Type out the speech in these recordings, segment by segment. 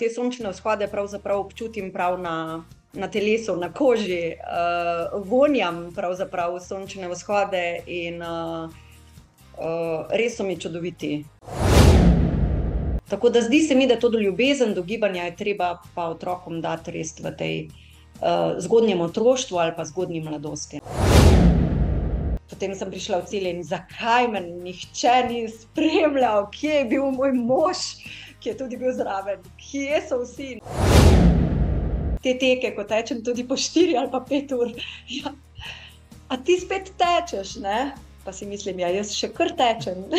te sončne vzhode pravzaprav občutim prav na, na telesu, na koži, uh, vonjam pravzaprav sončne vzhode in uh, uh, res so mi čudoviti. Tako da zdi se mi, da to do ljubezen, do gibanja je treba pa otrokom dati res v tej uh, zgodnjem otroštvu ali pa zgodnji mladosti. Potem sem prišla v cilj in zakaj me nihče ni spremljal, kje je bil moj mož, ki je tudi bil zraven, kje so vsi. Te teke, ko tečem tudi po 4 ali pa 5 ur. Ja. A ti spet tečeš, ne? pa si mislim, ja, jaz še kar tečem.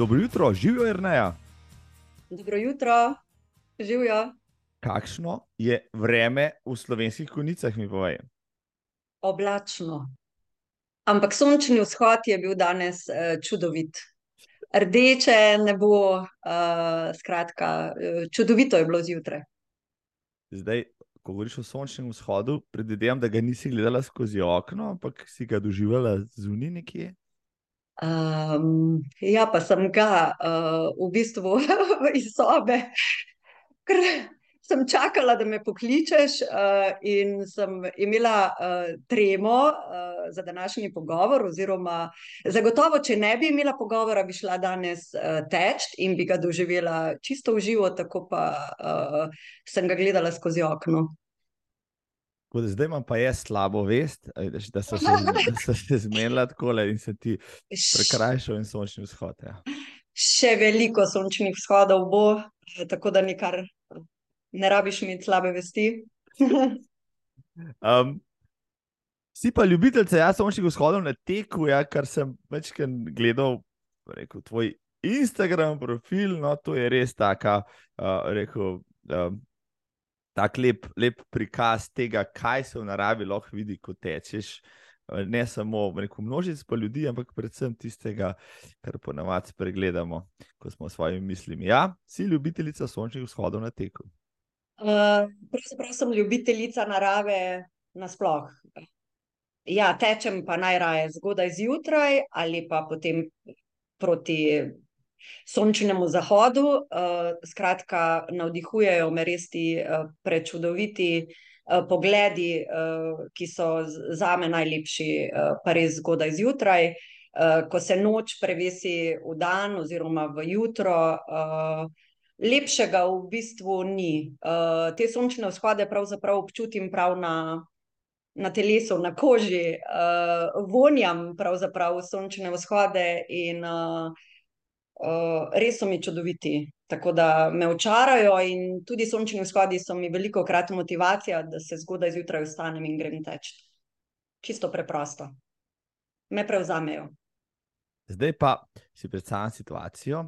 Dobro jutro, živijo Erneja. Dobro jutro, živijo. Kakšno je vreme v slovenskih konicah, mi povej? Oblačno. Ampak sončni vzhod je bil danes uh, čudovit. Rdeče nebo, uh, skratka, uh, čudovito je bilo zjutraj. Zdaj, ko govoriš o sončnem vzhodu, predvidevam, da ga nisi gledala skozi okno, ampak si ga doživela zunaj nekje. Um, ja, pa sem ga uh, v bistvu iz sobe, ker sem čakala, da me pokličeš, uh, in sem imela uh, tremo uh, za današnji pogovor. Oziroma, zagotovo, če ne bi imela pogovora, bi šla danes uh, teč in bi ga doživela čisto v živo, tako pa uh, sem ga gledala skozi okno. Zdaj imam pa jaz slabo vest, da so se, da se zmenili tako in se ti prekrajšal in sončni vzhod. Ja. Še veliko sončnih vzhodov bo, tako da nikar ne rabiš imeti slabe vesti. um, si pa ljubitelj, jaz sončnih vzhodov na teku, ja, kar sem večkrat gledal, rekel, tvoj Instagram profil, no to je res taka, uh, rekel. Um, tako lep, lep prikaz tega, kaj se v naravi lahko vidi, ko tečeš. Ne samo v množici pa ljudi, ampak predvsem tistega, kar ponavadi pregledamo, ko smo s svojimi mislimi. Ja, si ljubiteljica sončnih vzhodov na teku. Pravzaprav sem ljubiteljica narave nasplošno. Ja, tečem pa najraje zgodaj zjutraj ali pa potem proti sončnemu zahodu. Uh, skratka, navdihujejo me res ti uh, prečudoviti uh, pogledi, uh, ki so za me najlepši, uh, pa res zgodaj zjutraj, uh, ko se noč prevesi v dan oziroma v jutro. Uh, Lepšega v bistvu ni. Uh, te sončne vzhode pravzaprav občutim prav na, na telesu, na koži, uh, vonjam pravzaprav sončne vzhode in uh, uh, res so mi čudoviti. Tako da me očarajo in tudi sončni vzhodi so mi veliko krat motivacija, da se zgodaj zjutraj vstanem in grem teč. Čisto preprosto. Me prevzamejo. Zdaj pa si predstavljam situacijo,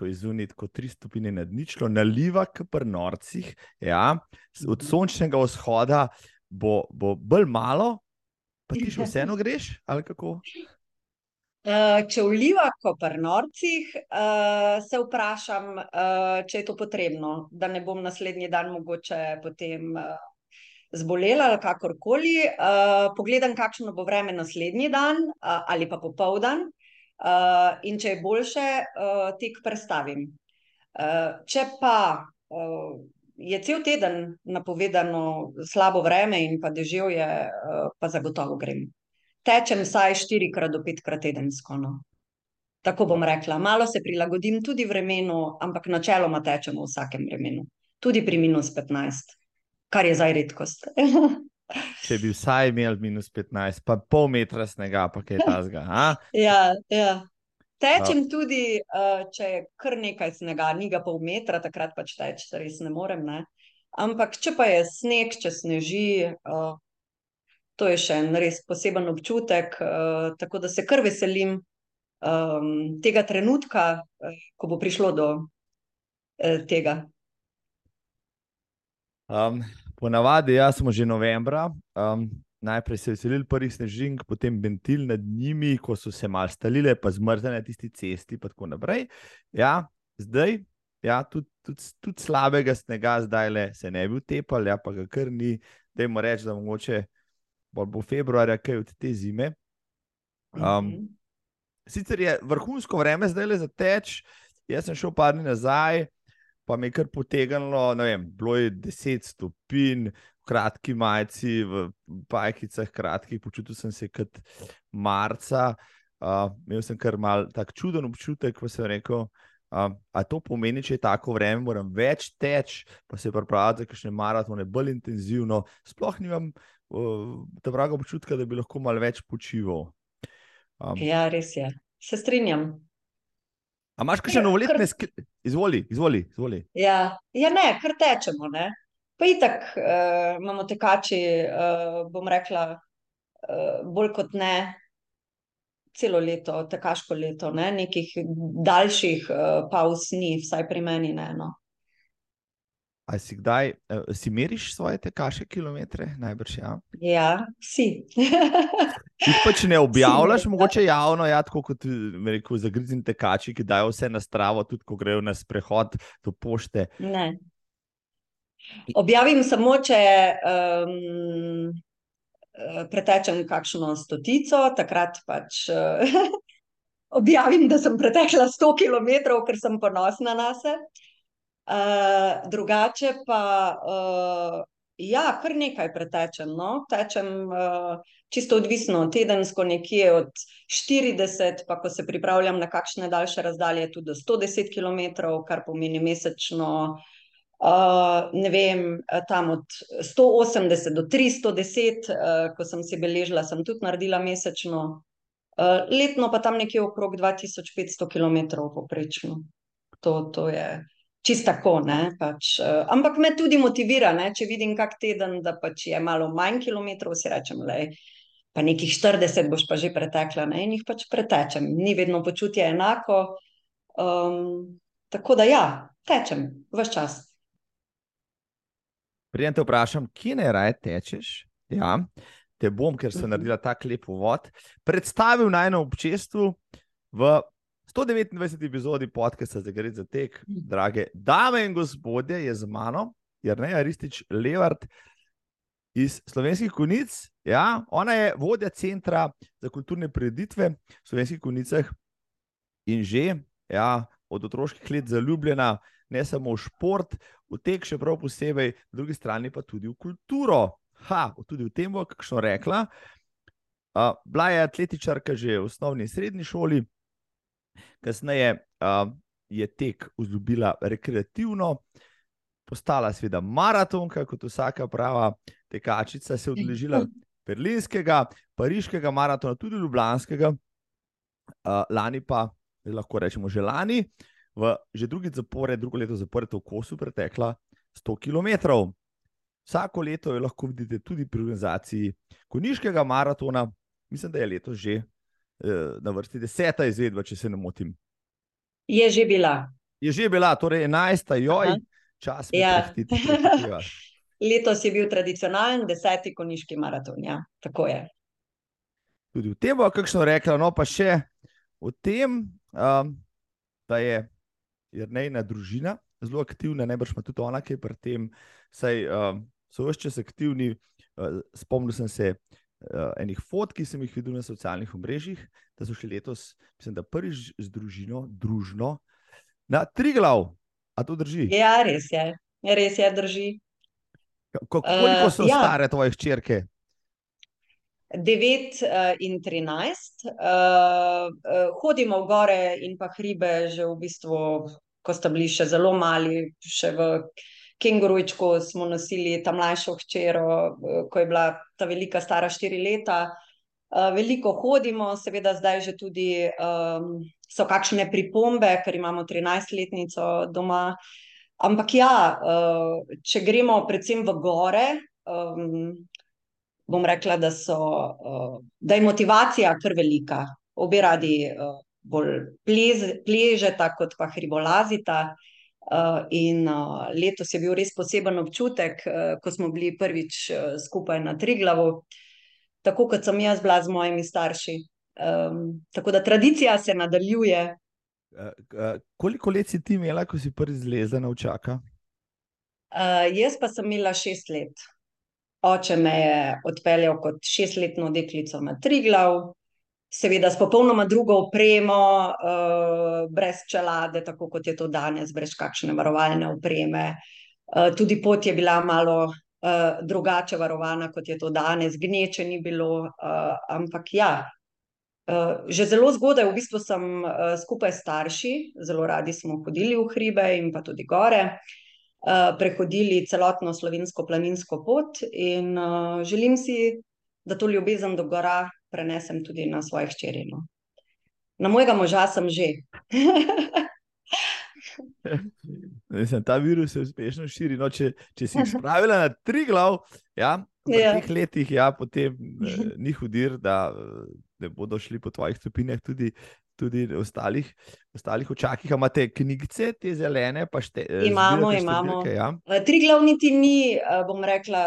ko je zunaj kot tri stopinje nad ničlo, naliva k prnorcih. Ja, od sončnega vzhoda bo, bo bolj malo, pa ti še vseeno greš, ali kako? Uh, če vliva po prnorcih, uh, se vprašam, uh, če je to potrebno, da ne bom naslednji dan mogoče potem uh, zbolela ali kakorkoli. Uh, pogledam, kakšno bo vreme naslednji dan uh, ali pa popoldan, uh, in če je boljše, uh, tek prestavim. Uh, če pa uh, je cel teden napovedano slabo vreme in pa deževje, uh, pa zagotovo grem tečem vsaj štirikrat do petkrat tedensko. No. Tako bom rekla. Malo se prilagodim tudi vremenu, ampak načeloma tečem v vsakem vremenu, tudi pri minus 15, kar je zdaj redkost. Če bi vsaj imel minus 15, pa pol metra snega, pa kaj tasga. ja, ja. Tečem tudi, uh, če je kar nekaj snega, ni ga pol metra, takrat pač teč, res ne morem. Ne? Ampak če pa je sneg, če sneži, to je še en res poseben občutek, tako da se kar veselim tega trenutka, ko bo prišlo do uh, tega. Um, ponavadi, jaz smo že novembra. Um, najprej se veselili prvih snežink, potem ventil nad njimi, ko so se mal stalile, pa zmrzne na tisti cesti, in tako naprej. Ja, zdaj, ja, tudi, tudi, tudi slabega snega, zdaj le se ne bi utepali, ja, pa ga kar ni, da jim rečem, da mogoče bo februarja, kaj od te zime. Um, Mhm. Sicer je vrhunsko vreme zdaj le za teč, jaz sem šel par dni nazaj, pa mi je kar potegnilo, ne vem, bilo je 10 stopinj, v kratki majici, v pajkicah, kratkih, počutil sem se kot marca. Uh, imel sem kar mal tak čuden občutek, ko sem rekel, uh, a to pomeni, če je tako vreme, moram več teč, pa se pripravljati za kakšne maratone bolj intenzivno. Sploh nimam uh, tega občutka, da bi lahko malo več počival. Um, Ja, res je. Se strinjam. A imaš še novoletne kar- sklepe? Izvoli, izvoli. izvoli. Ja, ja ne, kar tečemo. Ne? Pa itak uh, imamo tekači, uh, bom rekla, uh, bolj kot ne, celo leto, tekaško leto, ne? nekih daljših uh, pauz ni, vsaj pri meni ne. No. A si kdaj, uh, si meriš svoje tekaše kilometre? Najbrž ja. Ja, vsi. Jih pač ne objavljaš, ja. mogoče javno, ja, tako kot rekel, zagrizni tekači, ki dajo vse na stravo, tudi ko grejo na sprehod do pošte. Ne. Objavim samo, če um, pretečem kakšno stotico, takrat pač uh, objavim, da sem pretekla 100 km, ker sem ponosna na sebe. Uh, drugače pa, uh, ja, kar nekaj pretečem. No? Tečem uh, čisto odvisno, tedensko nekje od 40, pa ko se pripravljam na kakšne daljše razdalje, tudi do 110 km, kar pomeni mesečno. Uh, ne vem, eh, tam od 180 do 310, uh, ko sem si beležila, sem tudi naredila mesečno, uh, letno pa tam nekje okrog 2500 km poprečno. To, to je čisto tako, pač, uh, ampak me tudi motivira, ne, če vidim kak teden, da pač je malo manj kilometrov, si rečem, lej, pa nekih 40 boš pa že pretekla, ne, in jih pač pretečem. Ni vedno počutje enako. Um, tako da ja, tečem, vse čas. Prijem te vprašam, kje ne raje tečeš? Ja, te bom, ker sem Mhm. naredila tako lep uvod, predstavil naj na občestvu v 129. epizodi podcasta za gre za tek. Mhm. Drage dame in gospodje, je z mano Jrnej Aristič Levart iz Slovenskih konic. Ja, ona je vodja centra za kulturne prireditve v Slovenskih konicah in že ja, od otroških let zaljubljena ne samo v šport, v tek, še prav posebej, na drugi strani pa tudi v kulturo. Ha, tudi v tem bo kakšno rekla. Uh, bila je atletičarka že v osnovni in srednji šoli, kasneje uh, je tek vzljubila rekreativno, postala seveda maratonka, kot vsaka prava tekačica, se je udeležila berlinskega, pariškega maratona, tudi ljubljanskega, uh, lani pa, lahko rečemo, že lani, v že drugi zapore, drugo leto zapored v Kosu pretekla 100 km. Vsako leto jo lahko vidite tudi pri organizaciji Koniškega maratona, mislim, da je letos že eh, na vrsti deseta izvedba, če se ne motim. Je že bila. Je že bila, torej 11. joj, Aha. čas me Ja. prehititi, prehiteva. Letos je bil tradicionalen deseti koniški maraton. Ja, tako je. Tudi v tem bo kakšno rekla, no pa še o tem, um, da je Jrnejna družina zelo aktivna, najbrž pa tudi ona, ki je pri tem, saj um, so vse čas aktivni. Uh, spomnil sem se uh, enih fotk, ki sem jih videl na socialnih omrežjih, da so šli letos, mislim, da prvič z družino, družno, na Triglav. A to drži? Ja, res je. Res je, drži. Ko, koliko so Eh, ja. stare tvoje hčerke? 9 uh, in 13. Uh, uh, hodimo v gore in pa hribe, že v bistvu, ko sta bili še zelo mali, še v kengurujčku smo nosili ta mlajšo hčero, uh, ko je bila ta velika stara 4 leta. Uh, veliko hodimo, seveda zdaj že tudi um, so kakšne pripombe, ker imamo 13-letnico doma. Ampak ja, uh, če gremo predvsem v gore, um, bom rekla, da, so, uh, da je motivacija kar velika. Obe radi uh, bolj plez, pležeta, kot pa hribolazita. Uh, in uh, letos je bil res poseben občutek, uh, ko smo bili prvič uh, skupaj na Triglavu, tako kot sem jaz bila z mojimi starši. Um, tako da tradicija se nadaljuje. Uh, uh, koliko let si ti imela, ko si prvi zlezla na učaka? Uh, jaz pa sem imela šest let. oče me je odpeljal kot šestletno deklico na Triglav, seveda s popolnoma drugo opremo, uh, brez čelade, tako kot je to danes, brez kakšne varovalne opreme. Uh, tudi pot je bila malo uh, drugače varovana, kot je to danes, gneče ni bilo, uh, ampak ja. Uh, že zelo zgodaj, v bistvu, sem uh, skupaj s starši, zelo radi smo hodili v hribe in pa tudi gore, uh, prehodili celotno slovensko planinsko pot, in uh, želim si, da to ljubezen do gora prenesem tudi na svoje hčeri. No. Na mojega moža sem že. Mislim, ta virus se uspešno širi. No, če, če si spravila na tri glav, ja, v ja. teh letih, ja, potem eh, ni hudir, da ne bodo šli po tvojih stopinjah tudi tudi ostalih, ostalih očakih. Imate knjige, te zelene, pa šte, eh, imamo. imamo. Ja? Eh, tri glavniti ni, eh, bom rekla,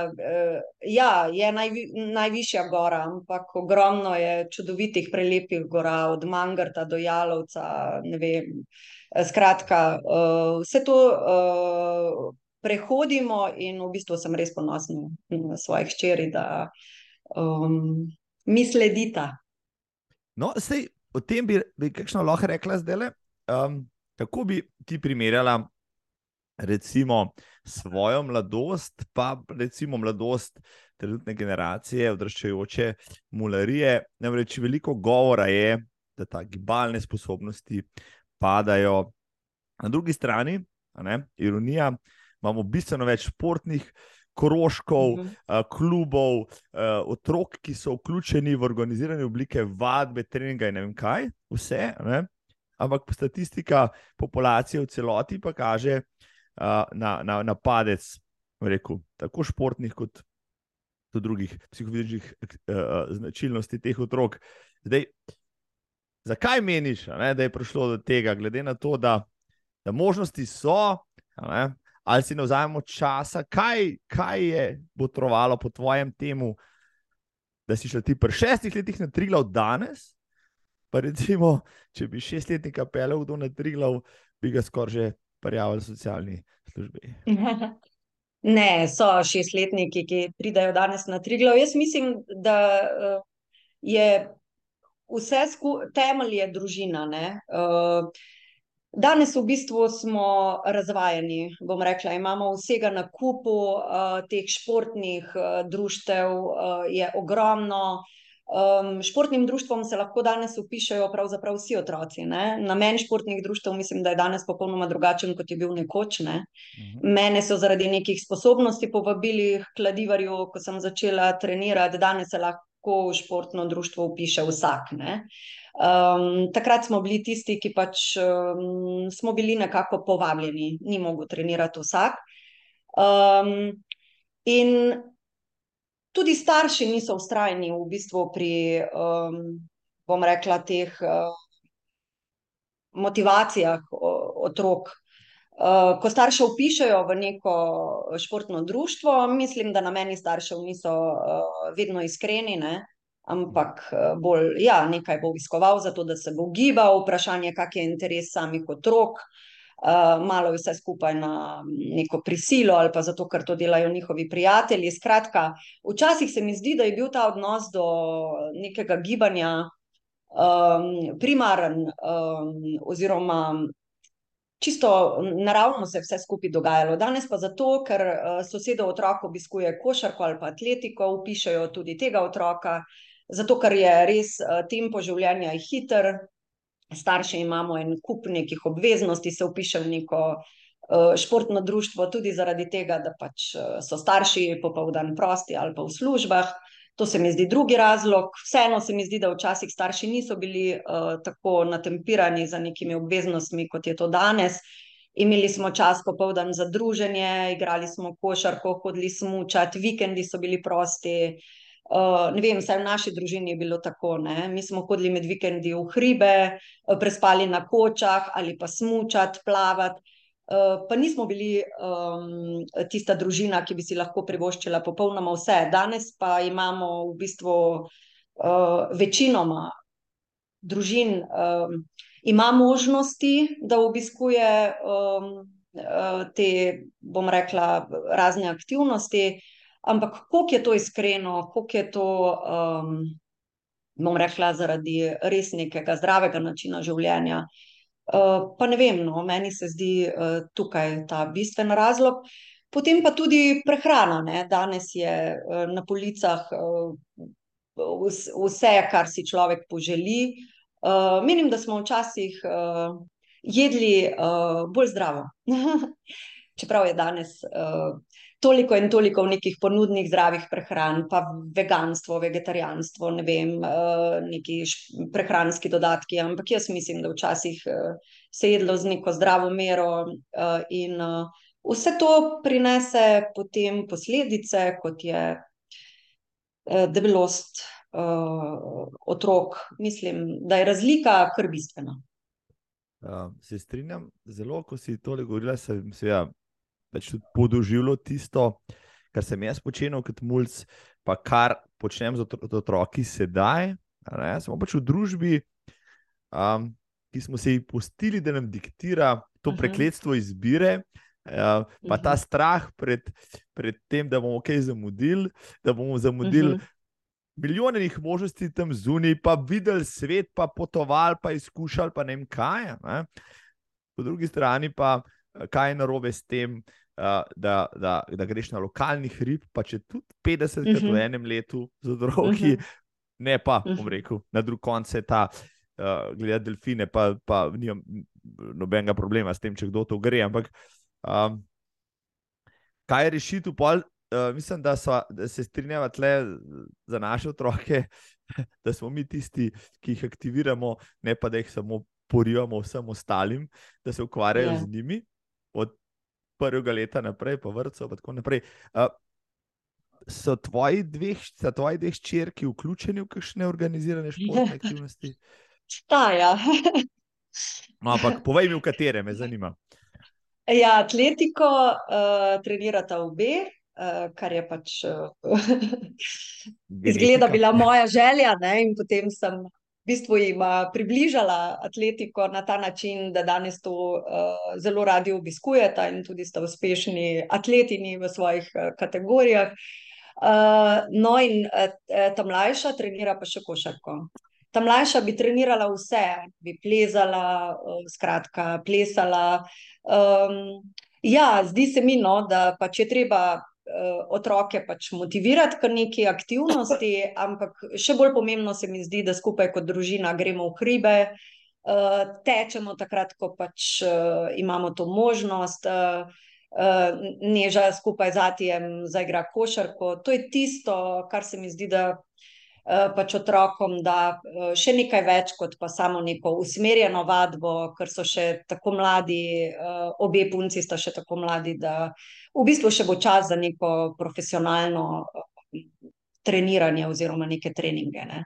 ja, je naj, najvišja gora, ampak ogromno je čudovitih, prelepih gora, od Mangrta do Jalovca. Skratka, vse to prehodimo, in v bistvu sem res ponosna na svoje hčeri, da um, mi sledita. No, sej, o tem bi, bi kakšno lahko rekla zdaj. Um, kako bi ti primerjala, recimo, svojo mladosti, pa recimo mladosti trenutne generacije, odraščajoče mularije. Namreč veliko govora je, da ta gibalne sposobnosti padajo. Na drugi strani, ne, ironija, imamo bistveno več športnih krožkov, uh -huh. uh, klubov, uh, otrok, ki so vključeni v organizirane oblike vadbe, treninga in ne vem kaj, vse. Ne? Ampak statistika populacije v celoti pa kaže uh, na, na, na padec, rekel, tako športnih, kot tudi drugih psihofizičnih značilnosti teh otrok. Zdaj, zakaj meniš, ne, da je prišlo do tega, glede na to, da, da možnosti so, ne, ali si ne vzamemo časa, kaj, kaj je potrovalo po tvojem temu, da si šel ti pri šestih letih na tri glav danes. Pa recimo, če bi šestletnika pelil do na tri glav, bi ga skoraj že prijavili socialni službi. Ne, so šestletniki, ki pridajo danes na tri glav. Jaz mislim, da uh, je vse skupaj temelj družina. Uh, Danes v bistvu smo razvajeni, bom rekla, imamo vsega na kupu uh, teh športnih uh, društev, uh, je ogromno. Um, športnim društvom se lahko danes upišajo pravzaprav vsi otroci. Ne? Namen športnih društev mislim, da je danes popolnoma drugačen, kot je bil nekoč. Ne? Mhm. Mene so zaradi nekih sposobnosti povabili k kladivarju, ko sem začela trenirati, danes se lahko v športno društvo upiše vsak. Uh, Um, takrat smo bili tisti, ki pač um, smo bili nekako povabljeni, ni mogel trenirati vsak. Um, in tudi starši niso ustrajni v bistvu pri, um, bom rekla, teh uh, motivacijah otrok. Uh, ko starše upišajo v neko športno društvo, mislim, da na meni staršev niso uh, vedno iskreni. Ne? ampak eh, bolj, ja, nekaj bo obiskoval, zato da se bo gibal, vprašanje, kak je interes samih otrok. Uh, malo vse skupaj na neko prisilo, ali pa zato, ker to delajo njihovi prijatelji. Skratka, včasih se mi zdi, da je bil ta odnos do nekega gibanja um, primaren, um, oziroma čisto naravno se je vse skupaj dogajalo. Danes pa zato, ker uh, sosedov otrok obiskuje košarko ali pa atletiko, upišajo tudi tega otroka. Zato ker je res uh, tempo življenja hiter, starši imamo en kup nekih obveznosti, se upiše v neko uh, športno društvo, tudi zaradi tega, da pač so starši popoldan prosti ali pa v službah. To se mi zdi drugi razlog. Vseeno se mi zdi, da včasih starši niso bili uh, tako natempirani za nekimi obveznostmi, kot je to danes. Imeli smo čas popoldan za druženje, igrali smo košarko, hodili smo čat, vikendi so bili prosti. Uh, ne vem, vsaj v naši družini je bilo tako. Ne? Mi smo hodili med vikendi v hribe, uh, prespali na kočah ali pa smučati, plavati. Uh, pa nismo bili um, tista družina, ki bi si lahko privoščila popolnoma vse. Danes pa imamo v bistvu uh, večinoma družin, um, ima možnosti, da obiskuje um, te, bom rekla, razne aktivnosti. ampak koliko je to iskreno, koliko je to, um, bom rekla, zaradi res nekega zdravega načina življenja. Uh, pa ne vem, no, meni se zdi uh, tukaj ta bistven razlog. Potem pa tudi prehrana. Ne? Danes je uh, na policah vse, kar si človek poželi. Menim, da smo včasih jedli bolj zdravo. Čeprav je danes toliko in toliko nekih ponudnih zdravih prehran, pa veganstvo, vegetarijanstvo, ne vem, uh, neki prehranski dodatki. Ampak jaz mislim, da včasih uh, se je jedlo z neko zdravo mero uh, in vse to prinese potem posledice, kot je debelost. Otrok, mislim, da je razlika kar bistvena. Uh, se strinjam, zelo, ko si to govorila, sem se ja, več tudi podoživljal tisto, kar sem jaz počel kot mulj, pa kar počnem z otroki sedaj. Smo pač v družbi, um, ki smo se jih pustili, da nam diktira to uh -huh. prekletstvo izbire. Uh, pa ta strah pred, pred tem, da bomo kaj zamudili, da bomo zamudili uh -huh. milijone njih možnosti tam zunaj, pa videli svet, pa potovali, pa izkušali, pa ne vem kaj. Ne? Po drugi strani pa kaj je narobe s tem, uh, da, da, da greš na lokalni hrib, pa če tudi 50 uh -huh. v mhm. enem letu z otroki, uh mhm. -huh. ne pa, bom mhm. rekel, na drug koncu je ta, uh, gledati delfine, pa, pa nimam nobenega problema s tem, če kdo to gre. Ampak um, kaj je rešitev? Pol, uh, mislim, da, so, da se strinjava tle za naše otroke, da smo mi tisti, ki jih aktiviramo, ne pa da jih samo porivamo vsem ostalim, da se ukvarjajo yeah. Ja. z njimi. Od prvega leta naprej, pa vrtcev, in tako naprej. Uh, so tvoji dve, tvoji dve ščirki vključeni v kakšne organizirane športne aktivnosti? Staja. no, ampak povej mi, v katere me zanima. Ja, atletiko uh, trenirata obe, uh, kar je pač uh, izgleda bila moja želja. Ne? In potem sem v bistvu jim približala atletiko na ta način, da danes to uh, zelo radi obiskujete in tudi ste uspešni atletini v svojih uh, kategorijah. Uh, no, in uh, ta mlajša trenira pa še košarko. Ta mlajša bi trenirala vse, bi plezala, uh, skratka, plesala. Um, ja, zdi se mi, no, da pa če treba otroke pač motivirati k neki aktivnosti, ampak še bolj pomembno se mi zdi, da skupaj kot družina gremo v hribe, uh, tečemo takrat, ko pač uh, imamo to možnost. Neža skupaj z Atijem zaigra košarko. To je tisto, kar se mi zdi, da pač otrokom da uh, še nekaj več kot pa samo neko usmerjeno vadbo, ker so še tako mladi, uh, obe punci sta še tako mladi, da v bistvu še bo čas za neko profesionalno eh, treniranje oziroma neke treninge. Ne.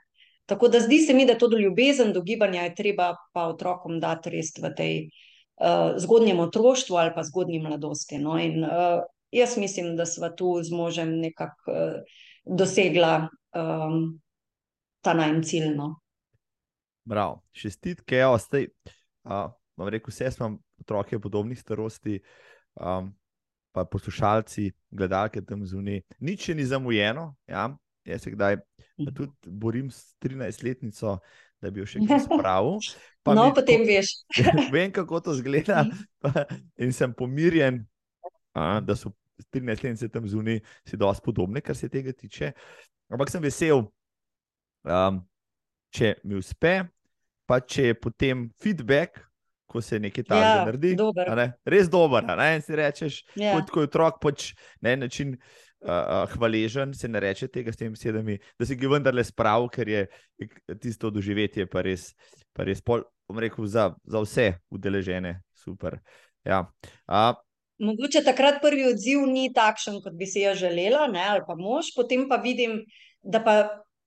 Tako da zdi se mi, da to do ljubezen, do gibanja je treba pa otrokom dati res v tej uh, zgodnjem otroštvu ali pa zgodnji mladosti. No. In uh, jaz mislim, da sva tu z možem nekako uh, dosegla um, ta najmen cilj. No. Prav, šestitke, ja, zdaj. Uh, vam rekel, vse smo otroke podobnih starosti. Um, pa poslušalci, gledalke tam zunaj. Nič ni zamujeno. Ja? Jaz se kdaj tudi borim s 13-letnico, da bi jo še kaj spravil. No, potem tako, veš. vem, kako to zgleda, in sem pomirjen, a, da so 13-letnice tam zunaj, si dosti podobne, kar se tega tiče. Ampak sem vesel, um, če mi uspe, pa če je potem feedback ko se nekaj takega ja, naredi. Dober. Ne? Res dober. Ne? Si rečeš, ja. kot ko je otrok pač na en način uh, hvaležen, se ne reče tega s temi besedami, da si ga vendarle spravil, ker je tisto doživetje pa res, pa res pol, rekel, za, za vse udeležene. Super. Ja. Uh, Mogoče takrat prvi odziv ni takšen, kot bi si jo želela, ne, ali pa mož, potem pa vidim, da pa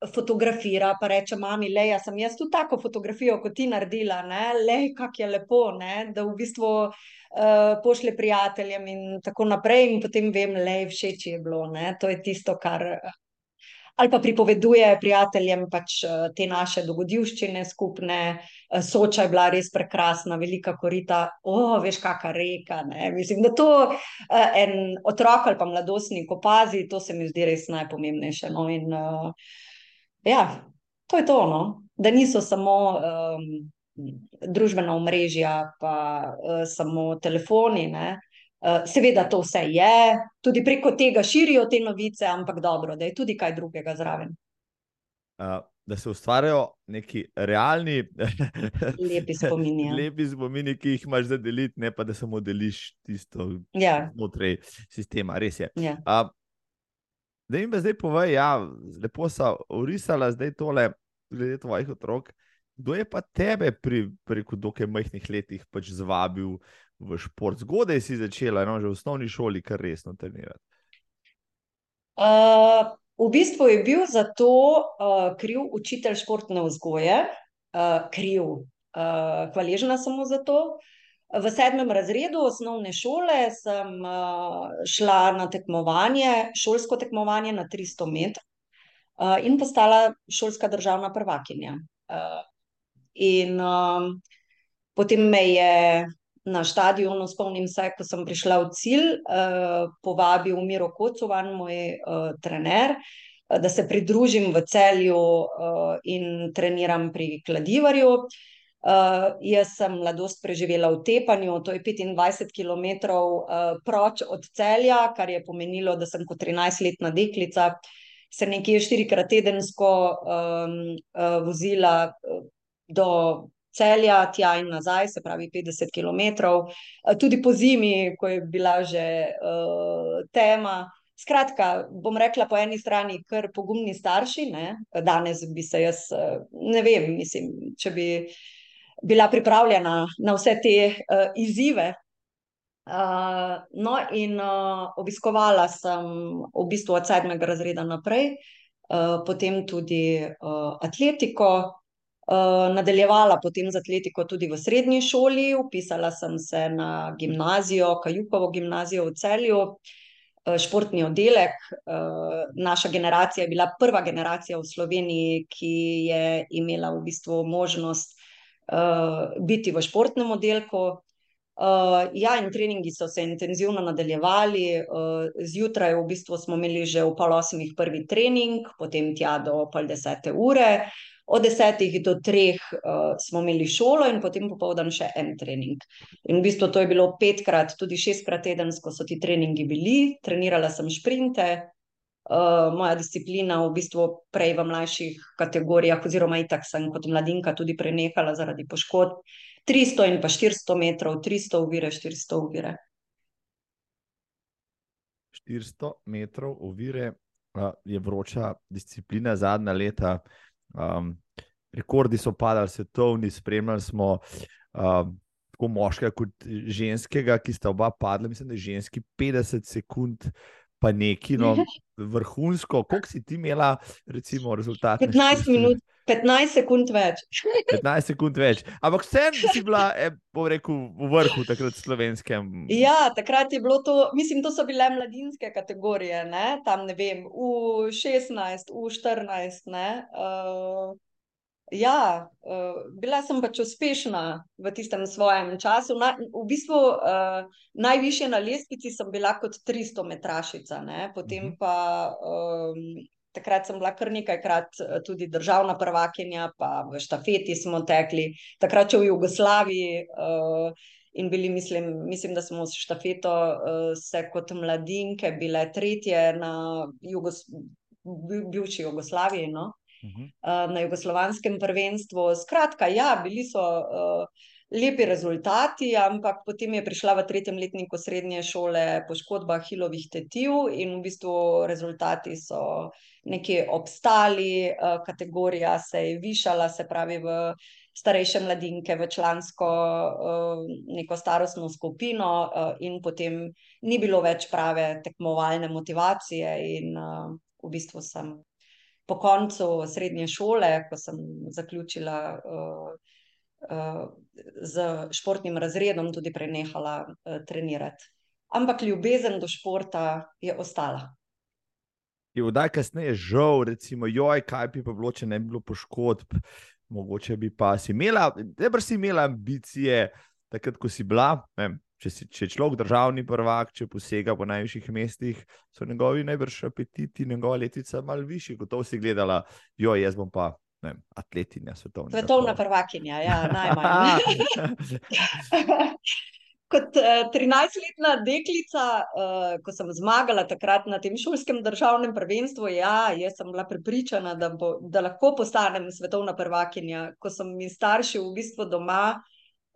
fotografira, pa reče: Mami, le, jaz sem jaz tudi tako fotografijo, kot ti naredila, le, kako je lepo, ne? da v bistvu uh, pošle prijateljem in tako naprej. In potem vem, le, všeč je bilo. Ne? To je tisto, kar. ali pa pripoveduje prijateljem pač te naše dogodivščine skupne. Soča je bila res prekrasna, velika korita, o, veš, kakšna reka. Ne? Mislim, da to en otrok ali pa mladostnik opazi, to se mi zdi res najpomembnejše. No? In, ja, to je to, no? da niso samo um, družbena omrežja, pa uh, samo telefoni. Ne? Eh, seveda, to vse je, tudi preko tega širijo te novice, ampak dobro, da je tudi kaj drugega zraven. Uh, da se ustvarjajo neki realni, lepi spomini. Ja. lepi spomini, ki jih imaš za deliti, ne pa da samo deliš tisto ja. znotraj sistema. Res je. Ja. Uh, da jim zdaj povej, ja, lepo so urisala zdaj tole, glede tvojih otrok. Kdo je pa tebe pri, preko dokaj majhnih letih pač zvabil v šport. Zgodaj si začela, no, že v osnovni šoli, kar resno trenirati. Uh, v bistvu je bil za to uh, kriv učitelj športne vzgoje, uh, kriv. Uh, hvaležna sem mu za to. V sedmem razredu osnovne šole sem uh, šla na tekmovanje, šolsko tekmovanje na 300 metrov uh, in postala šolska državna prvakinja. Uh, in potem me je na stadionu, spomnim se, ko sem prišla v cilj, povabil Miro Kocovan, moj trener, da se pridružim v celju in treniram pri Kladivarju. Uh, jaz sem mladost preživela v Tepanju, to je 25 km uh, proč od celja, kar je pomenilo, da sem kot 13-letna deklica se nekje štirikrat tedensko um, uh, vozila do celja, tja in nazaj, se pravi 50 km, tudi po zimi, ko je bila že uh, tema. Skratka, bom rekla po eni strani, kar pogumni starši. Ne? Danes bi se jaz, ne vem, mislim, če bi bila pripravljena na vse te uh, izzive. Uh, no, in uh, obiskovala sem v bistvu od sedmega razreda naprej, uh, potem tudi uh, atletiko, Eh, nadaljevala potem z atletiko tudi v srednji šoli, upisala sem se na gimnazijo, Kajukovo gimnazijo v celju, uh, športni oddelek. Uh, naša generacija je bila prva generacija v Sloveniji, ki je imela v bistvu možnost uh, biti v športnem oddelku. Uh, ja, in treningi so se intenzivno nadaljevali. Uh, zjutraj v bistvu smo imeli že v pol osmih prvi trening, potem tja do pol desete ure. Od desetih do treh uh, smo imeli šolo, in potem popoldan še en trening. In v bistvu to je bilo petkrat, tudi šestkrat tedensko so ti treningi bili, trenirala sem šprinte. Uh, moja disciplina, v bistvu prej v mlajših kategorijah, oziroma itak sem kot mladinka tudi prenehala zaradi poškodb. 300 in pa 400 metrov, 300 uvire, 400 uvire. 400 metrov uvire uh, je vroča disciplina zadnja leta. Um, rekordi so padali, svetovni, spremljali smo um, tako moškega kot ženskega, ki sta oba padla, mislim, da je ženski 50 sekund, pa neki no, vrhunsko. Koliko si ti imela, recimo, rezultat? 15 minut. 15 sekund več. 15 sekund več. Ampak vsem si bila, eh, bom rekel, v vrhu takrat slovenskem. Ja, takrat je bilo to, mislim, to so bile mladinske kategorije, ne? tam ne vem, v 16, v 14. Uh, ja, uh, bila sem pač uspešna v tistem svojem času. Na, v bistvu uh, najvišje na lestvici sem bila kot 300 metrašica, ne? potem -huh. pa. Um, takrat sem bila kar nekajkrat tudi državna prvakinja, pa v štafeti smo tekli, takrat v Jugoslaviji. Uh, In bili, mislim, mislim, da smo s štafeto uh, se kot mladinke bile tretje na Jugos bivši Jugoslaviji, no? Uh uh, na jugoslovanskem prvenstvu. Skratka, ja, bili so uh, lepi rezultati, ampak potem je prišla v tretjem letniku srednje šole poškodba hilovih tetiv in v bistvu rezultati so nekje obstali, eh, kategorija se je višala, se pravi v starejše mladinke, v člansko neko starostno skupino in potem ni bilo več prave tekmovalne motivacije in v bistvu sem po koncu srednje šole, ko sem zaključila z športnim razredom, tudi prenehala trenirati. Ampak ljubezen do športa je ostala. je vdaj kasneje žal, recimo, joj, kaj bi pa bilo, če ne bi bilo poškodb, mogoče bi pa si imela, ne bi si imela ambicije, takrat, ko si bila. Ne, če, si, če je človek državni prvak, če posega po najvišjih mestih, so njegovi najbrž apetiti, njegova letvica malo višji, kot to si gledala, joj, jaz bom pa. Ne, atletinja, svetovna. Svetovna prvakinja, ja, najmanj. kot eh, 13-letna deklica, uh, ko sem zmagala takrat na tem šolskem državnem prvenstvu, ja, jaz sem bila prepričana, da, bo, da lahko postanem svetovna prvakinja. Ko so mi starši v bistvu doma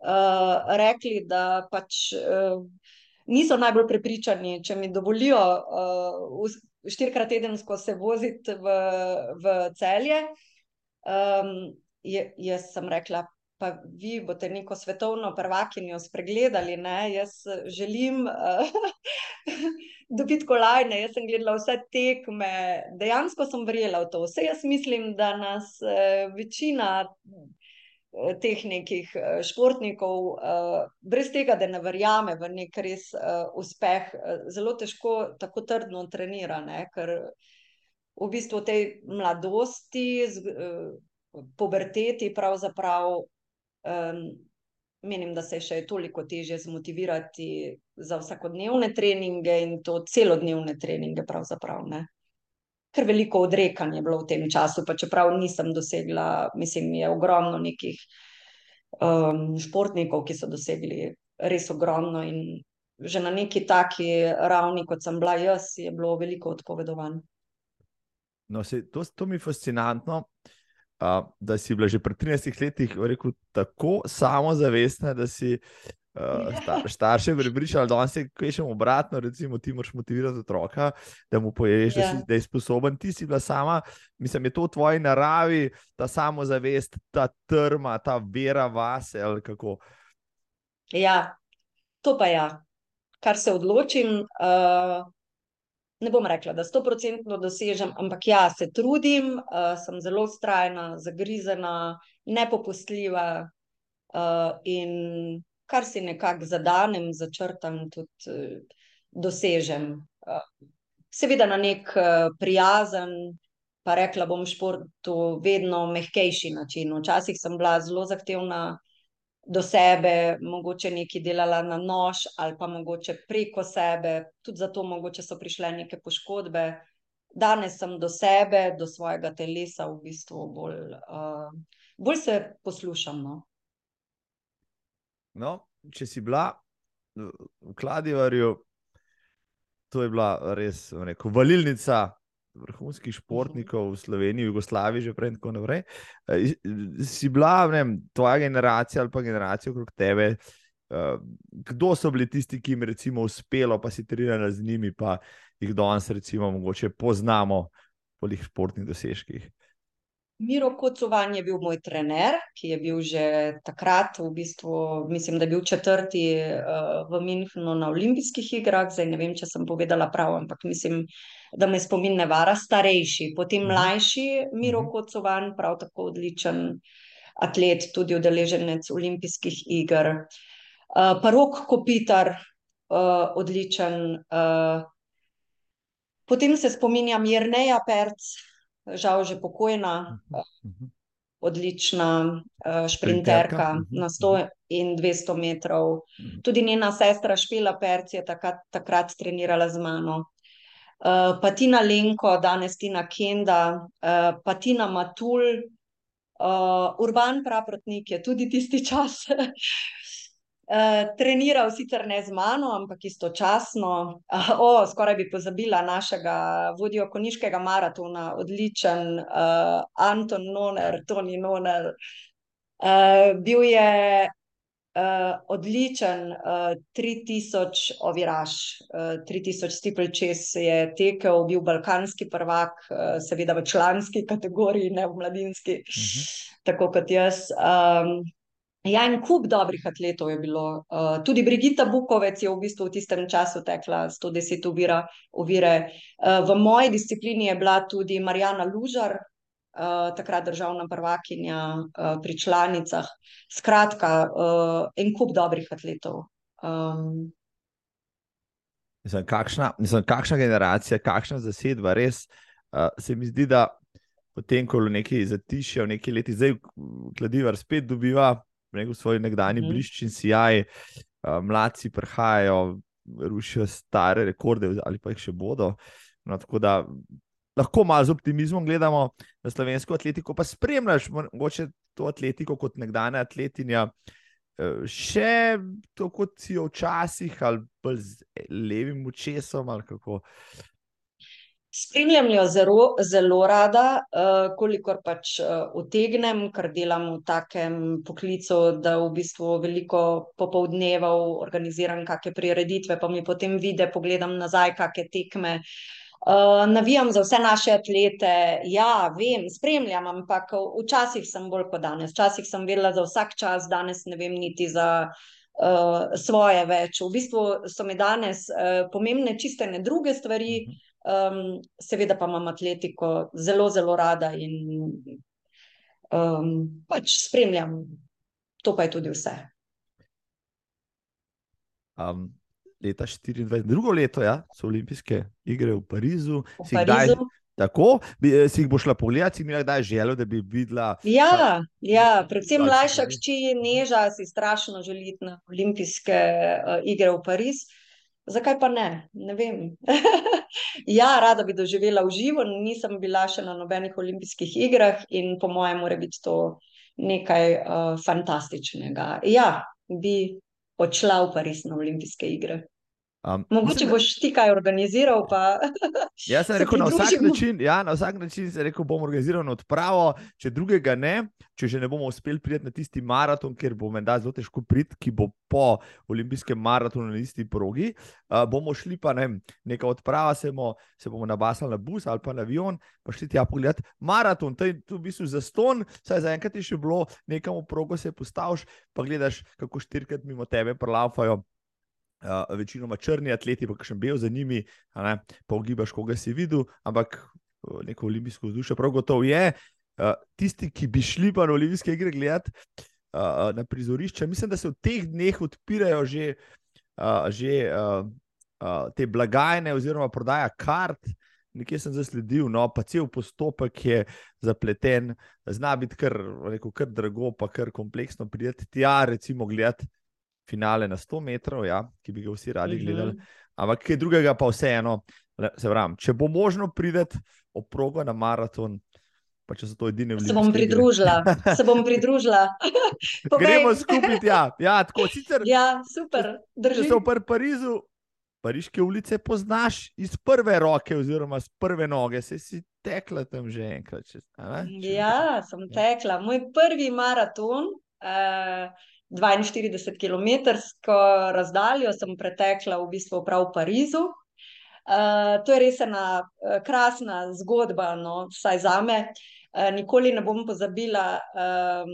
uh, rekli, da pač uh, niso najbolj prepričani, če mi dovolijo uh, štirikrat tedensko se voziti v, v celje. Um, je, jaz sem rekla, pa vi boste neko svetovno prvakinjo spregledali. Ne? Jaz želim uh, dobiti kolajne, jaz sem gledala vse tekme, dejansko sem verjela v to. Vse jaz mislim, da nas uh, večina. Eh, teh nekih športnikov, brez tega, da ne verjame v nek res uspeh, zelo težko tako trdno trenira, ne? ker v bistvu v tej mladosti, puberteti, pravzaprav menim, da se je še toliko težje zmotivirati za vsakodnevne treninge in to celodnevne treninge. Ker veliko odrekanja je bilo v tem času, pa čeprav nisem dosegla, mislim, je ogromno nekih um, športnikov, ki so dosegli res ogromno in že na neki taki ravni, kot sem bila jaz, je bilo veliko odpovedovanj. No, se, to, to mi je fascinantno. Uh, da si bila že pred 13 leti rekel, tako samozavestna, da si uh, star, starše pripričala, da se še obratno, recimo, ti moraš motivirati otroka, da mu poješ, yeah. da, ja. da je sposoben. Ti si bila sama, mislim, je to v tvoji naravi, ta samozavest, ta trma, ta vera vase. Ja, to pa. Ja. Kar se odločim, uh, ne bom rekla, da sto procentno dosežem, ampak ja, se trudim, uh, sem zelo ustrajna, zagrizena, nepopustljiva uh, in kar si nekako zadanem, začrtam, tudi uh, dosežem. Uh, seveda na nek uh, prijazen, pa rekla bom športu, vedno mehkejši način. Včasih sem bila zelo zahtevna do sebe, mogoče nekaj delala na nož ali pa mogoče preko sebe, tudi zato mogoče so prišle neke poškodbe. Danes sem do sebe, do svojega telesa, v bistvu bolj, uh, bolj se poslušam. No? No, če si bila v Kladivarju, to je bila res rekel, valilnica vrhunskih športnikov v Sloveniji, v Jugoslaviji, že prej in tako naprej. Eh, si bila, ne vem, tvoja generacija ali pa generacija okrog tebe. Eh, kdo so bili tisti, ki jim je uspelo, pa si trenirala z njimi, pa jih danes, recimo, mogoče poznamo po njih športnih dosežkih? Miro Kocovan je bil moj trener, ki je bil že takrat, v bistvu, mislim, da je bil četrti uh, v Münchnu na olimpijskih igrah. Zdaj ne vem, če sem povedala prav, ampak mislim, da me spomin ne vara, starejši. Potem mhm. mlajši Miro mhm. Kocovan, prav tako odličen atlet, tudi udeleženec olimpijskih iger. Uh, pa rok Kopitar, uh, odličen. Uh, potem se spominjam Jrneja Perc žal že pokojna, uh -huh. odlična uh, šprinterka -huh. na 100 in 200 metrov. Tudi njena sestra Špila Perc je takrat, takrat trenirala z mano. Uh, pa Tina Lenko, danes Tina Kenda, uh, pa Tina Matul, uh, Urban Praprotnik je tudi tisti čas Uh, treniral sicer ne z mano, ampak istočasno. Uh, oh, skoraj bi pozabila našega vodjo koniškega maratona, odličen uh, Anton Noner, Toni Noner. Uh, bil je uh, odličen, uh, 3000 oviraž, uh, 3000 stipl čez je tekel, bil balkanski prvak, uh, seveda v članski kategoriji, ne v mladinski, uh mhm. -huh. tako kot jaz. Um, Ja, en kup dobrih atletov je bilo. Uh, tudi Brigita Bukovec je v bistvu v tistem času tekla 110 uvira, uvire. Uh, v moji disciplini je bila tudi Marijana Lužar, uh, takrat državna prvakinja uh, pri članicah. Skratka, uh, en kup dobrih atletov. Um, Mislim, kakšna, mislim, kakšna generacija, kakšna zasedba, res uh, se mi zdi, da potem, ko nekaj zatišja, v neki leti, zdaj kladivar spet dobiva rekel, svoj nekdanji mm -hmm. blišč in sijaj, uh, mladci prihajajo, rušijo stare rekorde, ali pa jih še bodo. No, tako da lahko malo z optimizmom gledamo na slovensko atletiko, pa spremljaš mogoče to atletiko kot nekdanja atletinja. Še to, kot si jo včasih, ali pa z levim očesom, ali kako. Spremljam jo zelo, zelo rada, uh, kolikor pač uh, utegnem, ker delam v takem poklicu, da v bistvu veliko popoldnevov organiziram kakšne prireditve, pa mi potem vide, pogledam nazaj, kakšne tekme. Uh, navijam za vse naše atlete, ja, vem, spremljam, ampak včasih sem bolj kot danes. Včasih sem vedela za vsak čas, danes ne vem niti za uh, svoje več. V bistvu so mi danes uh, pomembne čiste ne druge stvari. Uh -huh. Um, seveda pa imam atletiko zelo, zelo rada in um, pač spremljam, to pa je tudi vse. Um, leta 24, drugo leto, ja, so olimpijske igre v Parizu. V Parizu. Kdaj, tako, bi, eh, si jih bo šla pogledati, si mi kdaj želel, da bi videla. Ja, ta, ja predvsem mlajša hči Neža si strašno želi na olimpijske uh, igre v Parizu. Zakaj pa ne? Ne vem. ja, rada bi doživela v živo, nisem bila še na nobenih olimpijskih igrah in po mojem, mora biti to nekaj uh, fantastičnega. Ja, bi odšla v Pariz na olimpijske igre. Um, Mogoče mislim, boš ti kaj organiziral. Jaz sem rekel, na vsak, način, ja, na vsak način se rekel, bom organiziral odpravo, če drugega ne, če že ne bomo uspeli priti na tisti maraton, ker bo menda zelo težko priti, ki bo po olimpijskem maratonu na isti progi. Uh, bomo šli pa ne, neka odprava, se bomo, se bomo nabasali na bus ali pa na avion, pa šli tja pogledati maraton. To je v bistvu za ston, saj za enkrat je še bilo, nekam v progo se postaviš, pa gledaš, kako štirikrat mimo tebe prelafajo. Uh, večinoma črni atleti, pa še bel za njimi, ne, pa ogibaš, koga si videl, ampak neko olimpijsko vzdušje, prav gotovo je. Uh, tisti, ki bi šli pa na olimpijske igre gledati uh, na prizorišče, mislim, da se v teh dneh odpirajo že, uh, že uh, uh, te blagajne, oziroma prodaja kart. Nekje sem zasledil, no, pa cel postopek je zapleten, zna biti kar, rekel, kar drago, pa kar kompleksno prijeti tja, recimo, gledati finale na 100 metrov, ja, ki bi ga vsi radi mhm. gledali. Mm -hmm. Ampak kaj drugega, pa vseeno, se pravim, če bo možno priti oprogo na maraton. Pa če so to edine vrste. Se bom pridružila, se bom pridružila. Gremo skupaj, ja. ja, tako sicer. Ja, super. Če so v Parizu, pariške ulice poznaš iz prve roke, oziroma iz prve noge, se si tekla tam že enkrat. Če, ja, sem ja. tekla. Moj prvi maraton. Uh, 42 km razdaljo sem pretekla v bistvu prav v Parizu. Uh, to je res ena uh, krasna zgodba, no, vsaj za me. Uh, nikoli ne bom pozabila um,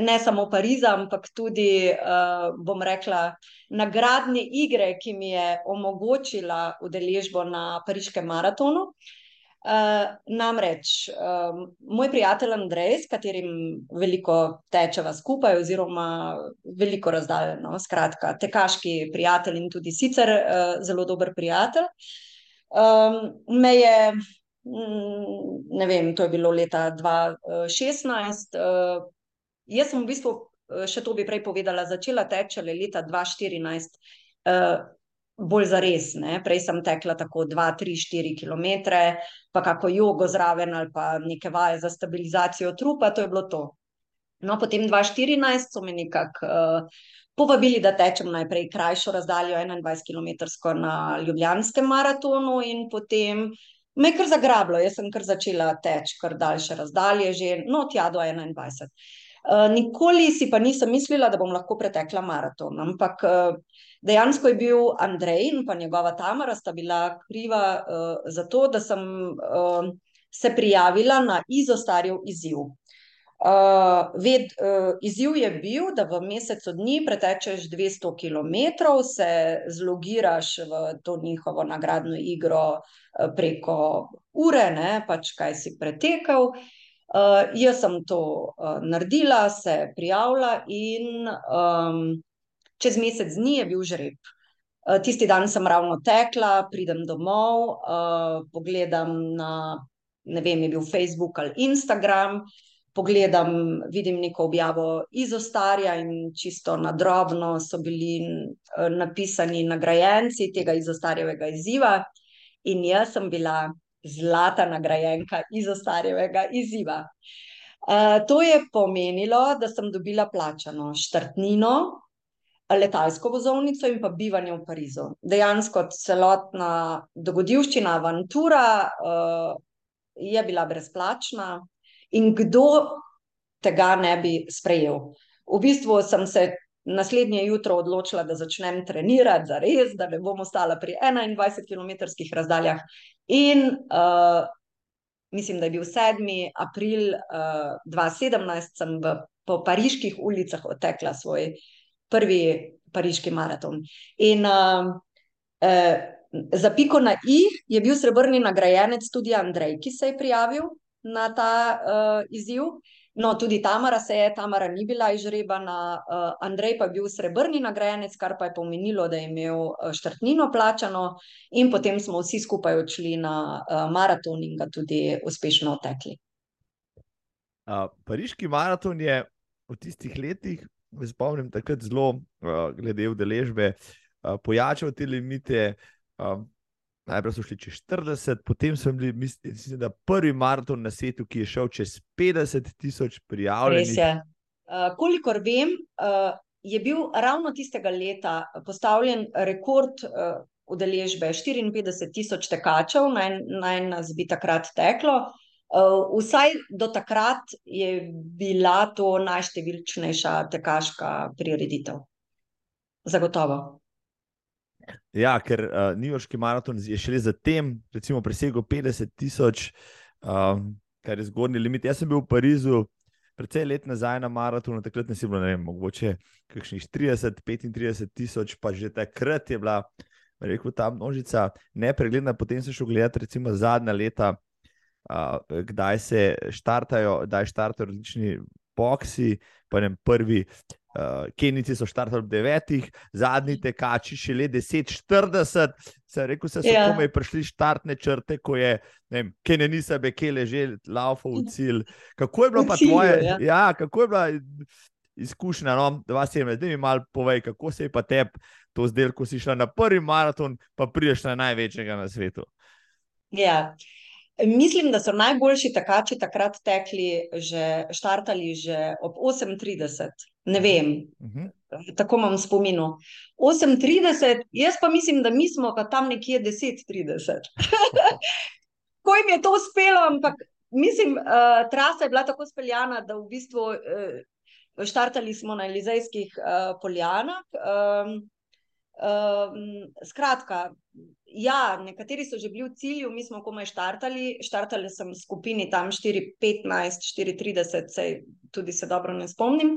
ne samo Pariza, ampak tudi, uh, bom rekla, nagradne igre, ki mi je omogočila udeležbo na Pariškem maratonu. Uh, Uh, namreč, uh, moj prijatelj Andrej, s katerim veliko tečeva skupaj, oziroma veliko razdaljeno, skratka, tekaški prijatelj in tudi sicer uh, zelo dober prijatelj, um, me je, mm, ne vem, to je bilo leta 2016. Uh, jaz sem v bistvu, še to bi prej povedala, začela teči leta 2014. Uh, bolj za res. Prej sem tekla tako 2, 3, 4 km, pa kako jogo zraven ali pa neke vaje za stabilizacijo trupa, to je bilo to. No, potem 2014 so me nekako uh, povabili, da tečem najprej krajšo razdaljo, 21 km na Ljubljanskem maratonu, in potem me je kar zagrablo, jaz sem kar začela teči kar daljše razdalje, že no, tja do 21. Uh, nikoli si pa nisem mislila, da bom lahko pretekla maraton. Ampak uh, dejansko je bil Andrej in pa njegova Tamara sta bila kriva uh, za to, da sem se prijavila na izostarjev izziv. Uh, ved, uh, izziv je bil, da v mesecu dni pretečeš 200 km, se zlogiraš v to njihovo nagradno igro uh, preko ure, ne, pač kaj si pretekal. Uh, Uh, jaz sem to uh, naredila, se prijavila, in um, čez mesec dni je bil žreb. Uh, tisti dan sem ravno tekla, pridem domov, uh, pogledam na ne vem, je bil Facebook ali Instagram. Pogledam, vidim neko objavo iz Ostarja, in čisto na drobno so bili napisani nagrajenci tega izostarjevega izziva, in jaz sem bila zlata nagrajenka izostarjevega izziva. to je pomenilo, da sem dobila plačano štartnino, letalsko vozovnico in pa bivanje v Parizu. Dejansko celotna dogodivščina, avantura, je bila brezplačna in kdo tega ne bi sprejel. V bistvu sem se naslednje jutro odločila, da začnem trenirati zares, da ne bom ostala pri enaindvajsetkilometrskih razdaljah, in, mislim, da je bil sedmi april, dva sedemnajst, sem v po pariških ulicah odtekla svoj prvi pariški maraton. In, za piko na i je bil srebrni nagrajenec tudi Andrej, ki se je prijavil na ta, izziv. No, tudi Tamara se je, Tamara ni bila izžrebana, Andrej pa je bil srebrni nagrajenec, kar pa je pomenilo, da je imel, štartnino plačano, in potem smo vsi skupaj odšli na, maraton in ga tudi uspešno odtekli. pariški maraton je v tistih letih, se spomnim, takrat zelo, glede udeležbe, pojačal te limite, najprej so šli čez štirideset, potem so bili, mislim, da prvi maraton na svetu, ki je šel čez petdeset tisoč prijavljenih. Res je. kolikor vem, je bil ravno tistega leta postavljen rekord, udeležbe, štiriinpetdeset tisoč tekačev, naj, naj nas bi takrat teklo. vsaj do takrat je bila to najštevilčnejša tekaška prireditev. Zagotovo. Ja, ker, newyorški maraton je šele zatem recimo presegel petdeset tisoč, kar je zgornji limit, jaz sem bil v Parizu precej let nazaj na maratonu, takrat nas je bilo, ne vem, mogoče kakšnih trideset, petintrideset tisoč, pa že takrat je bila, bi rekel, ta množica nepregledna, potem sem šel gledat recimo zadnja leta, kdaj se štartajo, kdaj štartajo različni boksi, pa ne vem, prvi, Kenijci so štartali ob devetih, zadnji tekači šele deset štirideset, sem rekel, saj so komaj prišli štartne črte, ko je, vem, Kenenisa Bekele že lavfal v cilj. Kako je bilo pa tvoje, ja, kako je bila izkušnja, no, dva sedemnajst, daj mi malo povej, kako se je pa tebi to zdelo, ko si šla na prvi maraton pa prideš na največjega na svetu? Ja. Mislim, da so najboljši tekači takrat tekli že, štartali že ob osem trideset. Ne vem. Tako imam v spominu. Osem trideset, jaz pa mislim, da mi smo pa tam nekje deset trideset. Kako jim je to uspelo, ampak mislim, trasa je bila tako speljana, da v bistvu, štartali smo na Elizejskih, poljanah, skratka, ja, nekateri so že bili v cilju, mi smo komaj štartali, štartala sem v skupini tam štiri petnajst, štiri trideset, saj tudi se dobro ne spomnim.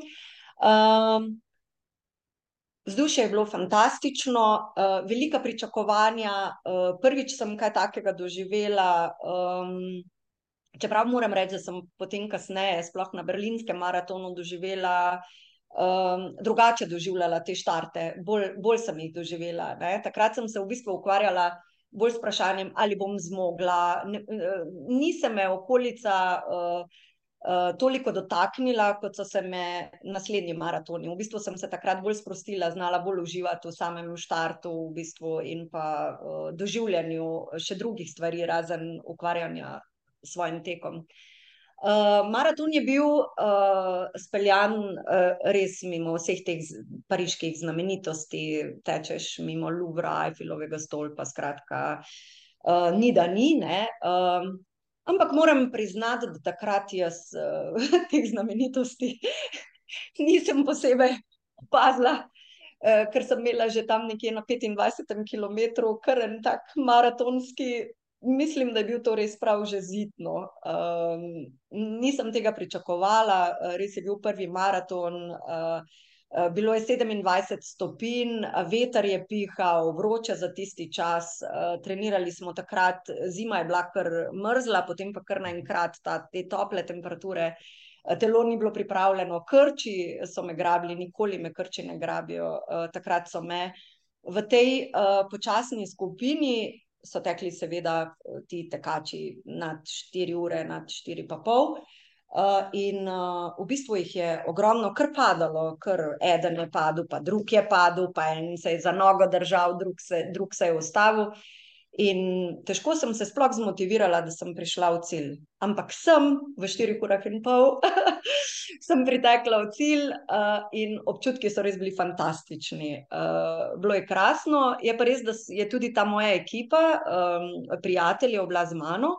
vzdušje je bilo fantastično, velika pričakovanja, prvič sem kaj takega doživela, čeprav moram reči, da sem potem kasneje, sploh na berlinskem maratonu, doživela, drugače doživljala te štarte, bolj, bolj sem jih doživela, ne, takrat sem se v bistvu ukvarjala bolj z vprašanjem, ali bom zmogla, ni se me okolica, toliko dotaknila, kot so se me naslednji maratoni, v bistvu sem se takrat bolj sprostila, znala bolj uživati v samem štartu v bistvu in pa, doživljanju še drugih stvari razen ukvarjanja s svojim tekom. Maraton je bil, speljan, res mimo vseh teh pariških znamenitosti, tečeš mimo Louvra, Eifflovega stolpa, skratka, ni da ni, ne, ampak moram priznati, da takrat jaz, teh znamenitosti nisem posebej opazila, ker sem imela že tam nekje na petindvajsetem kilometru kar en tak maratonski, mislim, da je bil to res prav že zid, no, nisem tega pričakovala, res je bil prvi maraton, bilo je sedemindvajset stopinj, veter je pihal, vroče za tisti čas, trenirali smo takrat, zima je bila kar mrzla, potem pa kar naenkrat ta, te tople temperature. telo ni bilo pripravljeno, krči so me grabili, nikoli me krči ne grabijo, takrat so me. V tej, počasni skupini so tekli, seveda, ti tekači nad 4 ure, nad 4,5. Uh, in uh, v bistvu jih je ogromno kar padalo, ker eden je padel, pa drug je padel, pa en se je za nogo držal, drug se, drug se je ustavil. In težko sem se sploh zmotivirala, da sem prišla v cilj. Ampak sem v 4 urah in pol, sem pritekla v cilj uh, in občutki so res bili fantastični. Uh, bilo je krasno, je pa res, da je tudi ta moja ekipa, um, prijatelji, bila z mano.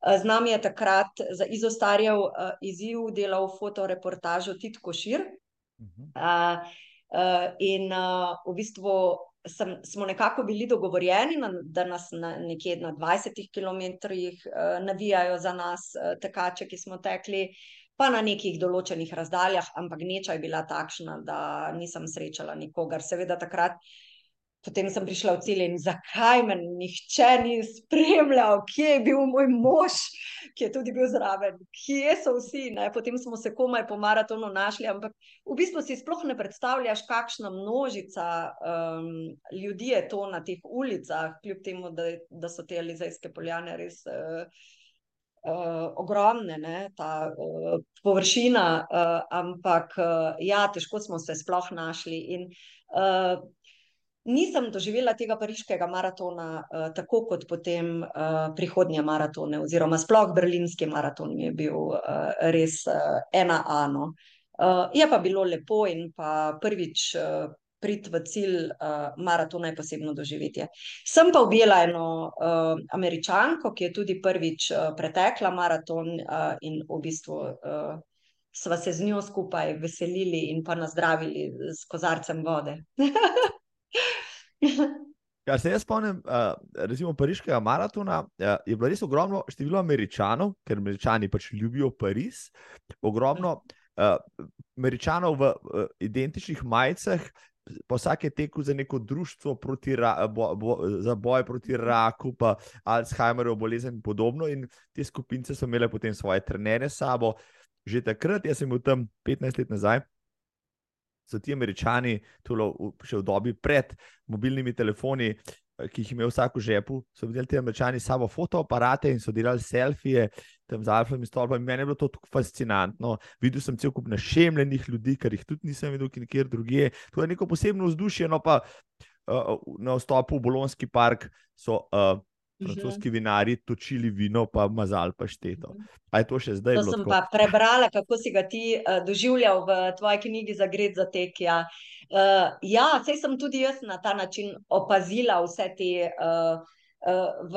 Z nami je takrat za izostarjev uh, izziv delal fotoreportažo Tit Košir. Uh, uh, in uh, v bistvu sem, smo nekako bili dogovorjeni, na, da nas na nekje na 20 km uh, navijajo za nas, uh, tekače, ki smo tekli, pa na nekih določenih razdaljah, ampak neča je bila takšna, da nisem srečala nikogar. Seveda takrat. Potem sem prišla v cilj in zakaj me nihče ni spremljal, kje je bil moj mož, ki je tudi bil zraven, kje so vsi. Ne? Potem smo se komaj po maratonu našli, ampak v bistvu si sploh ne predstavljaš, kakšna množica um, ljudi je to na teh ulicah, kljub temu, da, da so te Elizejske poljane res. Uh, Uh, ogromne, ne, ta uh, površina, uh, ampak uh, ja, težko smo se sploh našli. In, uh, Nisem doživela tega pariškega maratona uh, tako kot potem uh, prihodnje maratone, oziroma sploh berlinski maraton je bil uh, res uh, ena ano. Uh, je pa bilo lepo in pa prvič uh, prid v cilj uh, maratona je posebno doživetje. Sem pa objela eno uh, američanko, ki je tudi prvič uh, pretekla maraton uh, in v bistvu. Uh, Sva se z njo skupaj veselili in pa nazdravili z kozarcem vode. Kar se jaz spomnim, uh, recimo Pariškega maratona, uh, je bilo res ogromno število Američanov, ker Američani pač ljubijo Pariz. Ogromno uh, Američanov v uh, identičnih majicah, pa vsak je tekel za neko društvo ra, bo, bo, za boj proti raku, pa Alzheimerjev bolezen in podobno. In te skupince so imele potem svoje trenere s sabo. Že takrat, jaz sem bil tam 15 let nazaj so ti američani, tolo, še v dobi pred mobilnimi telefoni, eh, ki jih imajo vsak v žepu, so videli ti američani samo fotoaparate in so delali selfije tam z alfami stolpami. Meni je bilo to tako fascinantno. Videl sem cel kup našemljenih ljudi, kar jih tudi nisem videl, kjer drugje. To je neko posebno vzdušje, no pa uh, na vstopu v Bolonski park so. Uh, francoski vinari točili vino, pa mazal pa šteto. Ali je to še zdaj? To sem tako? pa prebrala, kako si ga ti uh, doživljal v tvoji knjigi za Gred za tek. Ja, uh, ja sej sem tudi jaz na ta način opazila vse te. Uh, V,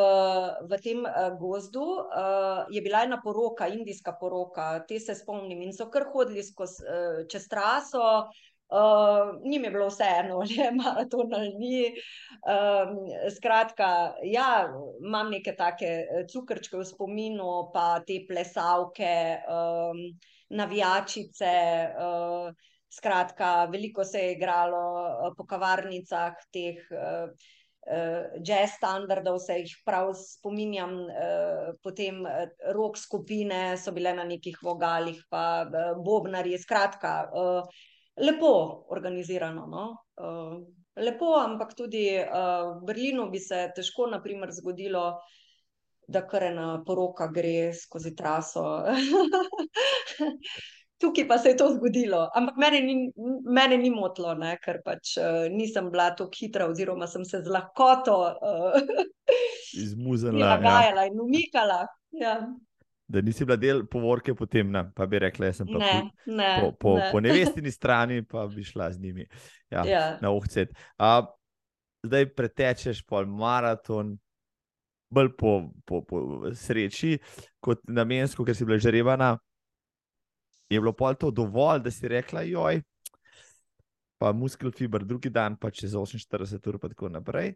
v tem gozdu uh, je bila ena poroka, indijska poroka, te se spomnim, in so kar hodili skozi, uh, čez traso, uh, Uh, njim je bilo vseeno, ali je maraton ali ni. Um, skratka, ja, imam neke take eh, cukrčke v spominu, pa te plesavke, um, navijačice. Uh, skratka, veliko se je igralo po kavarnicah teh. Uh, Uh, jazz standardov, se jih prav spominjam, uh, potem rok skupine so bile na nekih vogalih, pa uh, bobnari, skratka. Uh, lepo organizirano. No? Uh, lepo, ampak tudi uh, v Berlinu bi se težko, naprimer, zgodilo, da kar ena poroka gre skozi traso. Tukaj pa se je to zgodilo, ampak mene ni, mene ni motilo, ne? ker pač uh, nisem bila tako hitra, oziroma sem se z lahkoto uh, izmuzila. Zagajala ja. in umikala. Ja da nisi bila del povorke, potem ne, pa bi rekla, da sem pa ne, po, ne, po, po, ne. po nevestini strani, pa bi šla z njimi ja, Ja. na ohcet. A, zdaj pretečeš pol maraton, bolj po, po, po sreči, kot namensko, ker si bila žrebana. Je bilo pol to dovolj, da si rekla, joj, pa muskel fiber, drugi dan, pa čez 48 ur, pa tako naprej.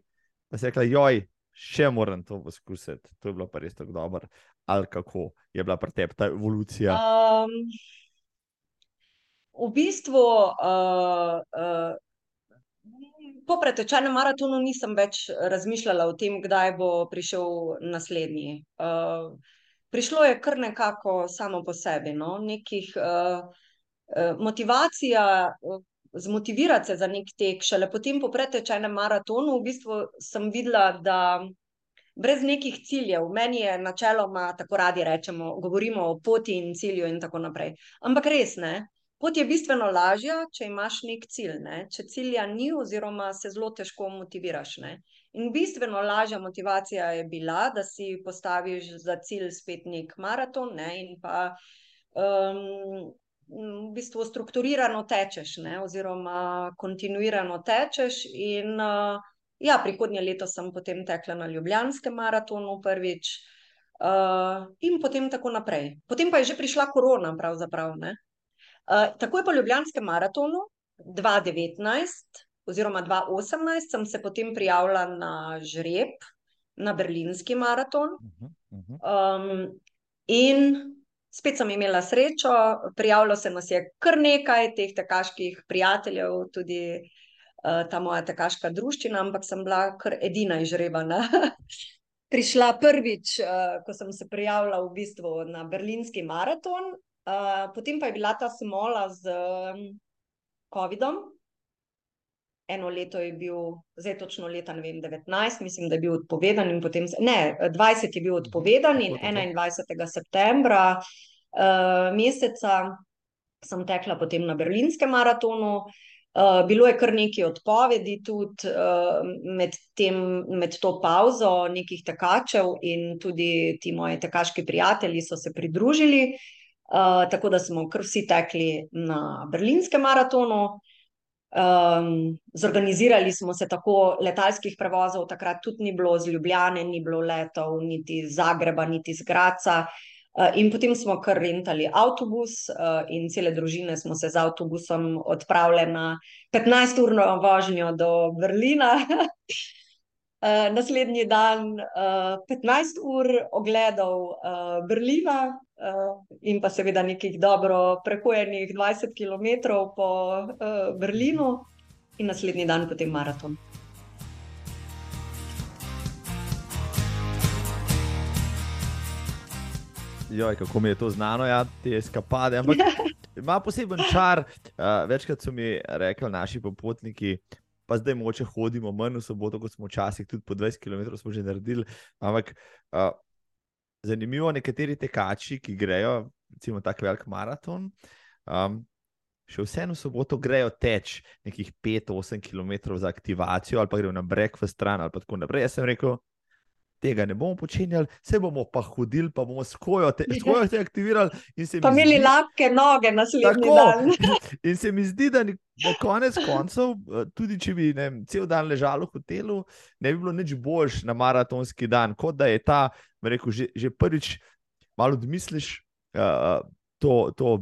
Pa si rekla, joj, še moram to poskusiti. To je bilo pa res tako dobro. Ali kako je bila pri tebi ta evolucija? Um, v bistvu, uh, uh, po pretečenem maratonu nisem več razmišljala o tem, kdaj bo prišel naslednji. Uh, prišlo je kar nekako samo po sebi, no? nekih uh, motivacija. Zmotivirati se za nek tek, šele potem po pretečenem maratonu, v bistvu sem videla, da brez nekih ciljev. Meni je načeloma tako radi rečemo, govorimo o poti in cilju in tako naprej. Ampak res ne. Pot je bistveno lažja, če imaš nek cilj. Ne? Če cilja ni, oziroma se zelo težko motiviraš. Ne? In bistveno lažja motivacija je bila, da si postaviš za cilj spet nek maraton ne? in pa um, v bistvu strukturirano tečeš, ne? oziroma kontinuirano tečeš. In, uh, ja, prihodnje leto sem potem tekla na Ljubljanskem maratonu prvič. Uh, in potem tako naprej. Potem pa je že prišla korona, pravzaprav. Uh, takoj po Ljubljanskem maratonu 2019, oziroma 2018, sem se potem prijavila na žreb, na berlinski maraton. Um, in spet sem imela srečo, prijavilo se nas je kar nekaj teh tekaških prijateljev, tudi uh, ta moja tekaška družščina, ampak sem bila kar edina izžrebana. Prišla prvič, uh, ko sem se prijavila v bistvu na berlinski maraton, uh, potem pa je bila ta smola z um, COVID-om. Eno leto je bil, zdaj točno leta ne vem, 19, mislim, da je bil odpovedan, in potem, ne, 20 je bil odpovedan, in 21. septembra uh, meseca sem tekla potem na berlinskem maratonu. Uh, bilo je kar nekaj odpovedi, tudi uh, med, tem, med to pauzo, nekih tekačev, in tudi ti moji tekaški prijatelji so se pridružili, uh, tako da smo kar vsi tekli na berlinskem maratonu. Um, zorganizirali smo se tako, letalskih prevozov takrat tudi ni bilo, z Ljubljane ni bilo letov, niti iz Zagreba, niti iz Graca. Uh, in potem smo kar rentali avtobus, uh, in cele družine smo se z avtobusom odpravili na 15-urno vožnjo do Berlina. Uh, naslednji dan uh, 15 ur ogledov Berlina in pa seveda nekih dobro prehojenih 20 km po Berlinu, in naslednji dan potem maraton. Joj, kako mi je to znano, ja, te eskapade. Ampak ima poseben čar. Uh, večkrat so mi rekli naši popotniki, pa zdaj moče hodimo manj v soboto, kot smo včasih, tudi po 20 km smo že naredili. Ampak uh, zanimivo, nekateri tekači, ki grejo, recimo, tako velik maraton. Um, Še vseeno soboto grejo teč nekih 5-8 km za aktivacijo, ali pa grejo na v stran, ali pa tako naprej. Jaz sem rekel, tega ne bomo počenjali, se bomo pa hodili, pa bomo skojo te, skojo te aktivirali. Pa imeli zdi, lahke noge na sledeči dan. in se mi zdi, da, da konec koncev, eh, tudi če bi ne, cel dan ležal v hotelu, ne bi bilo nič boljš na maratonski dan, kot da je ta, rekel, že, že prvič malo odmisliš uh, to. to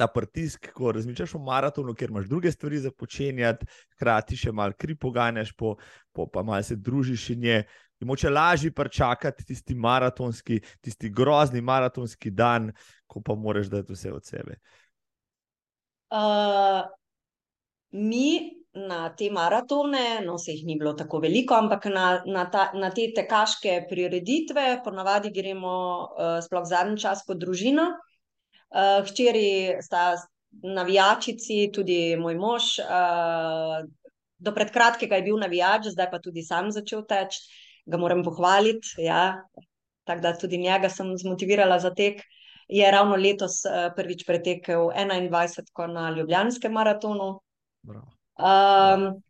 Ta pritisk, ko razmišljaš o maratonu, ker imaš druge stvari za počenjati, hkrati še malo kri poganjaš, po, po, pa malo se družiš in je, je moče lažje pričakati tisti maratonski, tisti grozni maratonski dan, ko pa moraš dati vse od sebe. Uh, mi na te maratone, no, se jih ni bilo tako veliko, ampak na, na, ta, na te tekaške prireditve, ponavadi gremo, uh, sploh zadnji čas, kot družina. Uh, hčeri sta navijačici, tudi moj mož. Uh, do pred kratkega je bil navijač, zdaj pa tudi sam začel teči ga moram pohvaliti. Ja. Tako da tudi njega sem zmotivirala za tek. Je ravno letos uh, prvič pretekel 21 na Ljubljanskem maratonu. Um,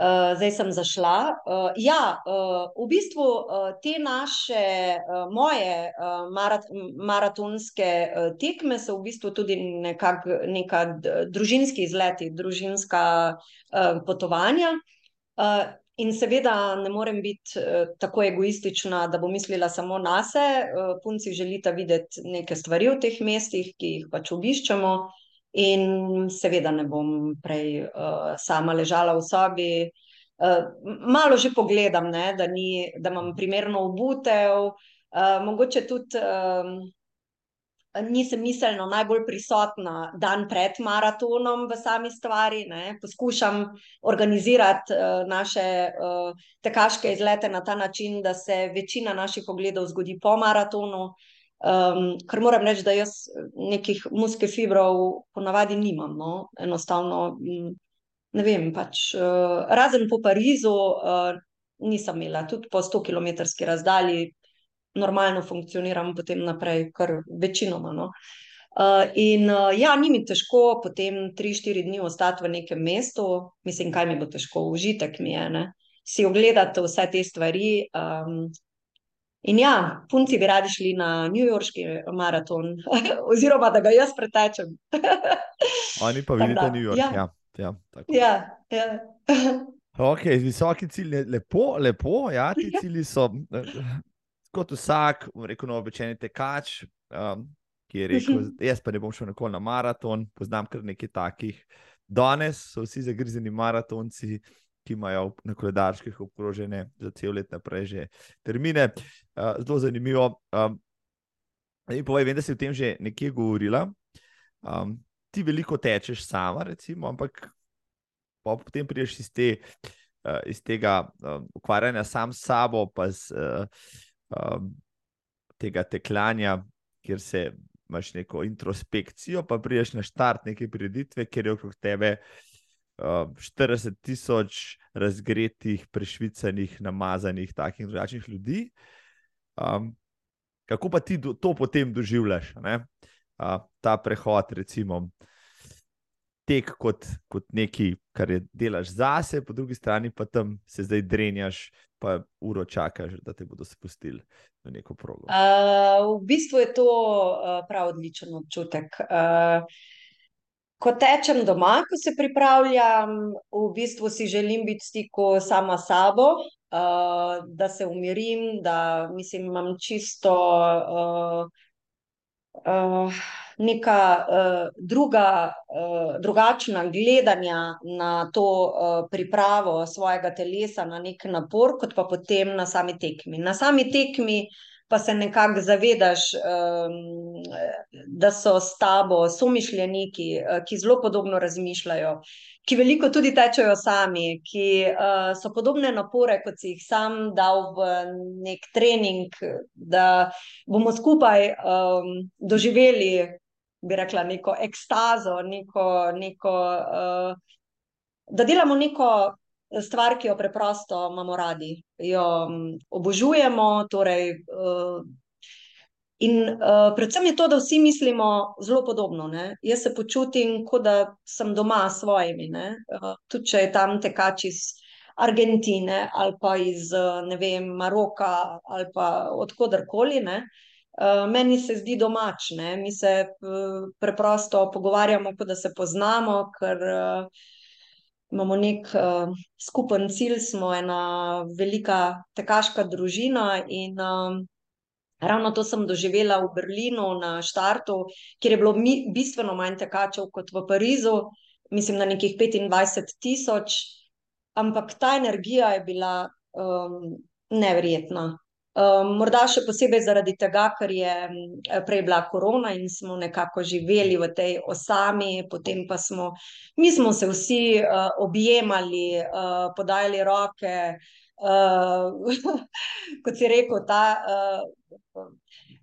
uh, zdaj sem zašla. Uh, ja, uh, v bistvu uh, te naše, uh, moje uh, marat maratonske uh, tekme so v bistvu tudi nekak, neka družinski izleti, družinska uh, potovanja. Uh, In seveda ne morem biti uh, tako egoistična, da bom mislila samo na sebe. Uh, punci želita videti neke stvari v teh mestih, ki jih pač obiščemo, in seveda ne bom prej uh, sama ležala v sobi. Uh, malo že pogledam, ne, da, ni, da imam primerno obutev, uh, mogoče tudi. Nisem miselno najbolj prisotna dan pred maratonom v sami stvari. Ne. Poskušam organizirati uh, naše uh, tekaške izlete na ta način, da se večina naših pogledov zgodi po maratonu. Um, ker moram reči, da jaz nekih muske fibrov ponavadi nimam. No. Enostavno, ne vem, pač, uh, razen po Parizu, uh, nisem imela, tudi po 100 km razdalji, normalno funkcioniram potem naprej, kar večinoma. No. Uh, in uh, ja, ni mi težko potem 3-4 dni ostati v nekem mestu, mislim, kaj mi bo težko, užitek mi je, ne? si ogledati vse te stvari. Um, in ja, punci bi radi šli na New Yorkski maraton, oziroma da ga jaz pretečem. Oni pa vidite New York. Ja, ja, ja, ja, ja. Ok, visoki cilj, lepo, lepo, ja, ti cilji so kot vsak, rekel, novopečeni tekač, um, ki je rekel: uh mhm. -huh. Jaz pa ne bom šel nikoli na maraton, poznam kar nekaj takih. Danes so vsi zagrizeni maratonci, ki imajo na koledarskih obkrožene za cel let naprej že termine. Uh, zelo zanimivo. Um, in povej, vem, da si o tem že nekje govorila. Um, ti veliko tečeš sama, recimo, ampak potem prideš iz, te, uh, iz tega uh, ukvarjanja sam s sabo, pa z. Uh, um, tega teklanja, kjer se imaš neko introspekcijo, pa priješ na štart neke prireditve, kjer je okrog tebe um, 40 tisoč razgretih, prešvicanih, namazanih, takih drugačnih ljudi. Um, kako pa ti do, to potem doživljaš, uh, ta prehod, recimo. Tek kot, kot nekaj, kar je delaš zase, po drugi strani pa tam se zdaj drenjaš, pa uro čakaš, da te bodo spustili na neko progo? Uh, v bistvu je to uh, prav odličen občutek. Uh, ko tečem doma, ko se pripravljam, v bistvu si želim biti v stiku sama s sabo, uh, da se umirim, da mislim, imam čisto. Uh, uh, neka uh, druga, uh, drugačna gledanja na to uh, pripravo svojega telesa, na nek napor, kot pa potem na sami tekmi. Na sami tekmi pa se nekako zavedaš, um, da so s tabo somišljeniki, uh, ki zelo podobno razmišljajo. Ki veliko tudi tečejo sami, ki uh, so podobne napore, kot si jih sam dal v nek trening, da bomo skupaj um, doživeli bi rekla, neko ekstazo, neko, neko, uh, da delamo neko stvar, ki jo preprosto imamo radi, jo um, obožujemo. Torej, uh, In uh, predvsem je to, da vsi mislimo zelo podobno. Ne? Jaz se počutim, kot da sem doma s svojimi. Uh, tudi če je tam tekač iz Argentine ali pa iz vem, Maroka ali pa odkudarkoli. Uh, meni se zdi domač, ne? mi se uh, preprosto pogovarjamo, kot da se poznamo, ker uh, imamo nek uh, skupen cilj, smo ena velika tekaška družina. In uh, ravno to sem doživela v Berlinu na štartu, kjer je bilo mi, bistveno manj tekačev kot v Parizu, mislim, na nekih 25 tisoč, ampak ta energija je bila um, neverjetna. Um, morda še posebej zaradi tega, ker je prej bila korona in smo nekako živeli v tej osami, potem pa smo, mi smo se vsi uh, objemali, uh, podajali roke. Uh, kot si rekel, ta uh,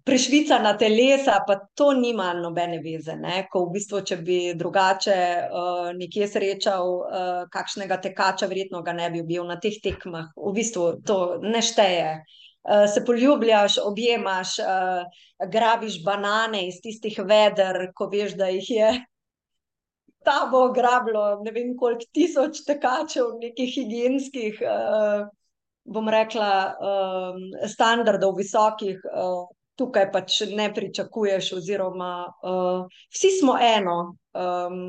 prešvicana telesa, pa to nima nobene veze. Ne? Ko v bistvu, če bi drugače uh, nekje srečal uh, kakšnega tekača, verjetno ga ne bi bil na teh tekmah. V bistvu to ne šteje. Eh, se poljubljaš, objemaš, uh, grabiš banane iz tistih veder, ko veš, da jih je ta bo grablo, ne vem koliko tisoč tekačev, nekih higijenskih, uh, bom rekla, um, standardov visokih. Uh, Tukaj pač ne pričakuješ, oziroma uh, vsi smo eno, um,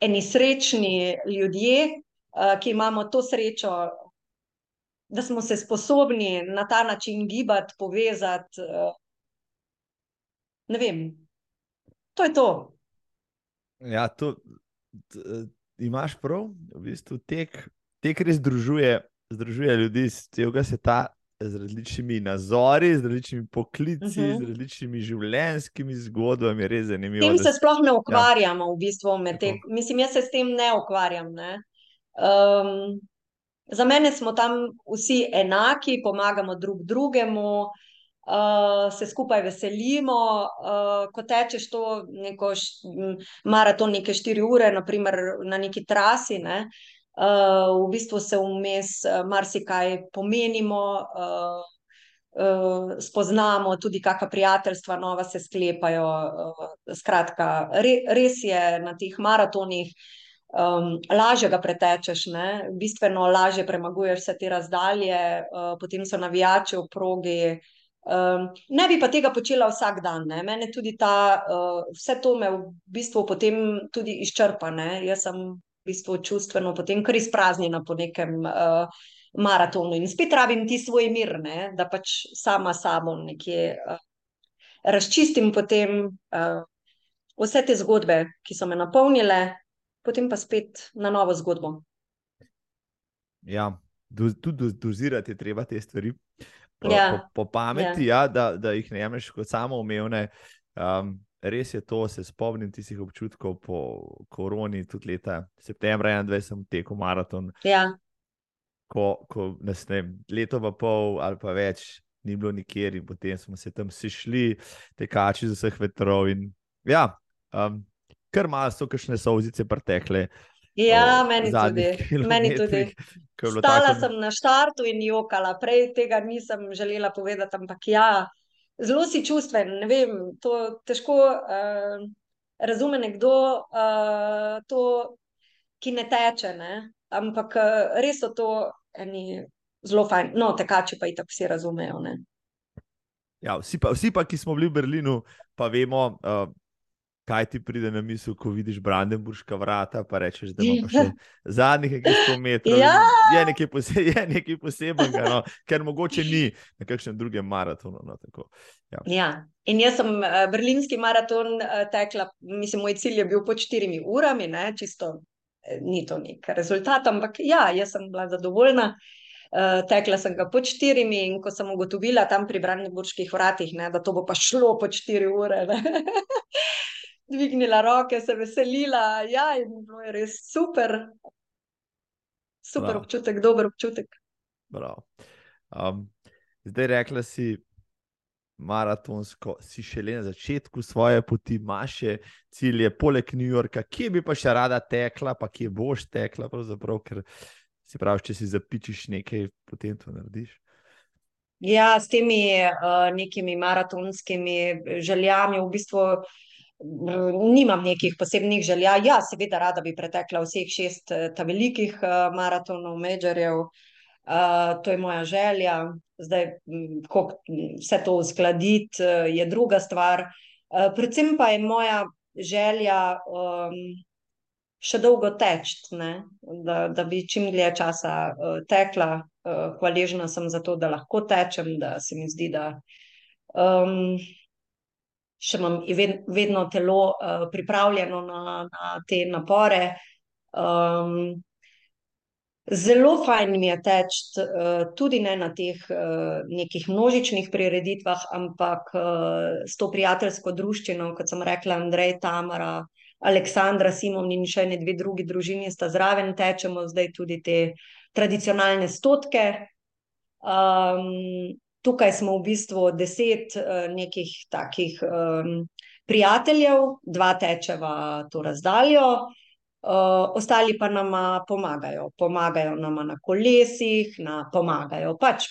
eni srečni ljudje, uh, ki imamo to srečo, da smo se sposobni na ta način gibati, povezati. Eh, ne vem, to je to. Ja, to t, imaš prav, v bistvu tek, tek res združuje, združuje ljudi iz celega sveta. Z različnimi nazori, z različnimi poklici, uh -huh. z mhm. različnimi življenjskimi zgodbami, je res zanimivo. S tem se sploh ne ukvarjamo, ja. v bistvu. Mislim, jaz se s tem ne ukvarjam. Ne? Um, Za mene smo tam vsi enaki, pomagamo drug drugemu, uh, se skupaj veselimo. Uh, ko tečeš to neko maraton, neke štiri ure, naprimer na neki trasi, ne, Uh, v bistvu se vmes uh, marsikaj pomenimo, uh, uh, spoznamo, tudi kakšna prijateljstva nova se sklepajo. Uh, skratka, re, res je na teh maratonih um, lažje ga pretečeš, ne? bistveno lažje premaguješ vse te razdalje, uh, potem so navijači v progi. Um, ne bi pa tega počela vsak dan. Ne? Mene tudi ta, uh, vse to me v bistvu potem tudi izčrpa. Ne? Jaz sem v bistvu čustveno potem kar izpraznjena po nekem uh, maratonu in spet rabim ti svoj mir, ne? da pač sama sabo nekje uh, razčistim potem uh, vse te zgodbe, ki so me napolnile, potem pa spet na novo zgodbo. Ja, do, tudi do, dozirati je treba te stvari. Po, Ja, po, po pameti, ja. Ja, da, da jih ne jemliš kot samoumevne. Um, res je to, se spomnim tistih občutkov po koroni, tudi leta septembra 21, sem tekel maraton, Ja, ko, ko nas ne leto pa pol ali pa več ni bilo nikjer, in potem smo se tam vsi šli, tekači z vseh vetrov. In, ja, um, kar malo so kakšne solzice pretekle. ja o meni tudi. Meni tudi. Stala tako- sem na štartu in jokala, prej tega nisem želela povedati, ampak ja, zelo si čustven. Ne vem, to težko uh, razume nekdo, uh, to, ki ne teče, ne? ampak uh, res so to eni zelo fajn. No, tekači pa itak vsi razumejo. Ne? Ja, vsi, pa, vsi pa, ki smo bili v Berlinu, pa vemo, uh, kaj ti pride na misel, ko vidiš Brandenburška vrata, pa rečeš, da ima pa še zadnjih nekaj 100 metrov. Ja. Je nekaj, pose, je nekaj posebnega, no, ker mogoče ni na kakšnem drugem maratonu. No, tako. Ja, in jaz sem uh, berlinski maraton uh, tekla, mislim, moj cilj je bil pod štirimi urami, ne, čisto eh, ni to nek rezultat, ampak ja, jaz sem bila zadovoljna. Uh, tekla sem ga pod štirimi, in ko sem ugotovila tam pri Brandenburških vratih, ne, da to bo pa šlo pod štiri ure, dvignila roke, se veselila. Ja, in bilo je res super. Super Prav. občutek, dober občutek. Bravo. Um, zdaj rekla si, maratonsko, si šele na začetku svoje poti, imaš še cilje, poleg New Yorka, kje bi pa še rada tekla, pa kje boš tekla, ker si pravi, če si zapičiš nekaj, potem to narediš. Ja, s temi uh, nekimi maratonskimi željami v bistvu mm, nimam nekih posebnih želja. Ja, seveda rada bi pretekla vseh šest eh, ta velikih uh, maratonov, majorjev. Uh, to je moja želja. Zdaj, kako vse to uskladiti, je druga stvar. Uh, predvsem pa je moja želja um, še dolgo teči, da, da bi čim dlje časa uh, tekla. Uh, hvaležna sem za to, da lahko tečem, da se mi zdi, da um, še imam vedno telo uh, pripravljeno na, na te napore. Um, Zelo fajn mi je teči, uh, tudi ne na teh uh, nekih množičnih prireditvah, ampak uh, s to prijateljsko druščino, kot sem rekla, Andrej, Tamara, Aleksandra, Simon in še ne dve drugi družini sta zraven, tečemo zdaj tudi te tradicionalne stotke. Um, tukaj smo v bistvu deset uh, nekih takih um, prijateljev, dva tečeva to razdaljo. Uh, ostali pa nama pomagajo, pomagajo nama na kolesih, na, pomagajo pač.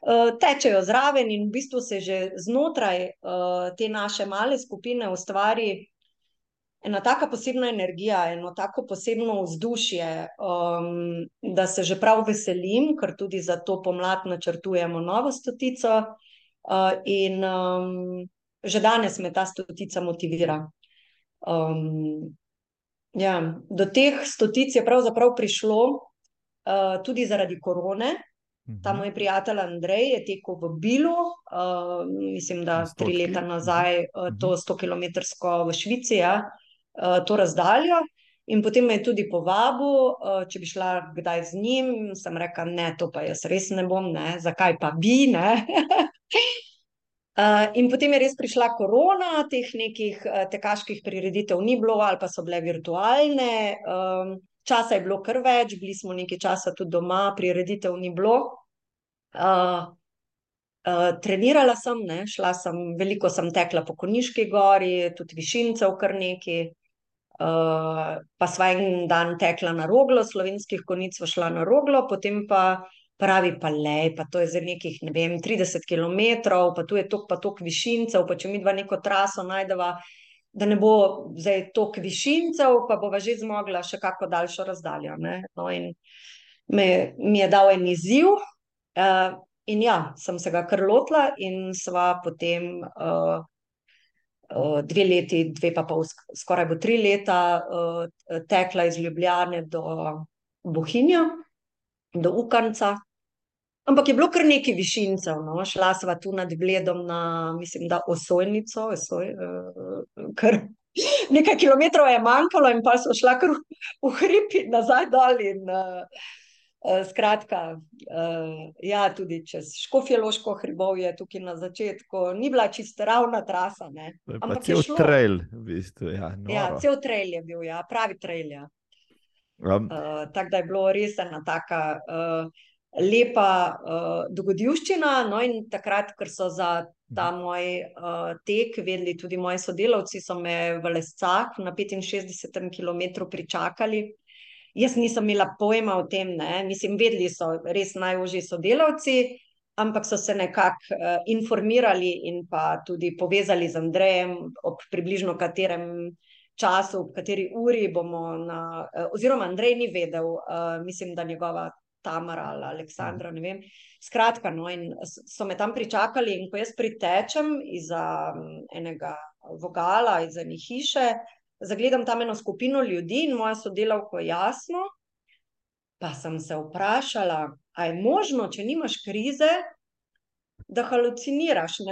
Uh, tečejo zraven, in v bistvu se že znotraj uh, te naše male skupine ustvari ena taka posebna energija, eno tako posebno vzdušje, um, da se že prav veselim, ker tudi za to pomlad načrtujemo novo stotico. Uh, in um, že danes me ta stotica motivira. Um, Ja, do teh stotic je pravzaprav prišlo uh, tudi zaradi korone. Ta moj prijatelj Andrej je tekel v Bilu, uh, mislim, da tri leta nazaj, uh, Mhm. to 100-kilometrsko v Švici, ja, uh, to razdaljo. In potem me je tudi povabil, uh, če bi šla kdaj z njim. Sem rekla, ne, to pa jaz res ne bom, ne, zakaj pa bi, ne. Uh, in potem je res prišla korona, teh nekih tekaških prireditev ni bilo, ali pa so bile virtualne. Časa je bilo kar več, bili smo nekaj časa tudi doma, prireditev ni bilo. Uh, trenirala sem, ne, šla sem, veliko sem tekla po Koniški gori, tudi višincev kar nekaj. Uh, pa sva en dan tekla na roglo, slovenskih konic sva šla na roglo, potem pa pravi, pa le, pa to je za nekih, ne vem, 30 km, pa tu je tok, pa tok višincev, pa če mi dva neko traso najdeva, da ne bo zdaj tok višincev, pa bova že zmogla še kako daljšo razdaljo. No, in me, mi je dal en izziv. Uh, in ja, sem se ga kar lotila, in sva potem uh, dve leti, dve pa pol, skoraj bo tri leta, uh, tekla iz Ljubljane do Bohinja, do Ukanca. Ampak je bilo kar nekaj višincev. No? Šla sva tu nad Bledom na, mislim, da osojnico, osoj, uh, kar nekaj kilometrov je manjkalo, in pa smo šla kar v, v hrib in nazaj dol. In, uh, skratka, uh, ja, tudi čez Škofjeloško hribov je tukaj na začetku, ni bila čisto ravna trasa. Ne? Ampak cel trail, v bistvu. Ja, ja, cel trail je bil, ja, pravi trail. Ja. Um. Uh, Tako da je bilo res ena taka. Uh, lepa uh, dogodivščina. No, in takrat, ker so za ta mhm. moj uh, tek vedeli tudi moji sodelavci, so me v Lescah na 65 km pričakali. Jaz nisem imela pojma o tem, ne. mislim, vedeli so res najožji sodelavci, ampak so se nekako uh, informirali in pa tudi povezali z Andrejem, ob približno katerem času, ob kateri uri bomo. Na, uh, oziroma, Andrej ni vedel, uh, mislim, da njegova Tamara ali Aleksandra. Mhm. Skratka, no, in so me tam pričakali, in ko jaz pritečem iz enega vogala, iz ene hiše, zagledam tam eno skupino ljudi in moja sodelavka, jasno. Pa sem se vprašala, ali je možno, če nimaš krize, da haluciniraš.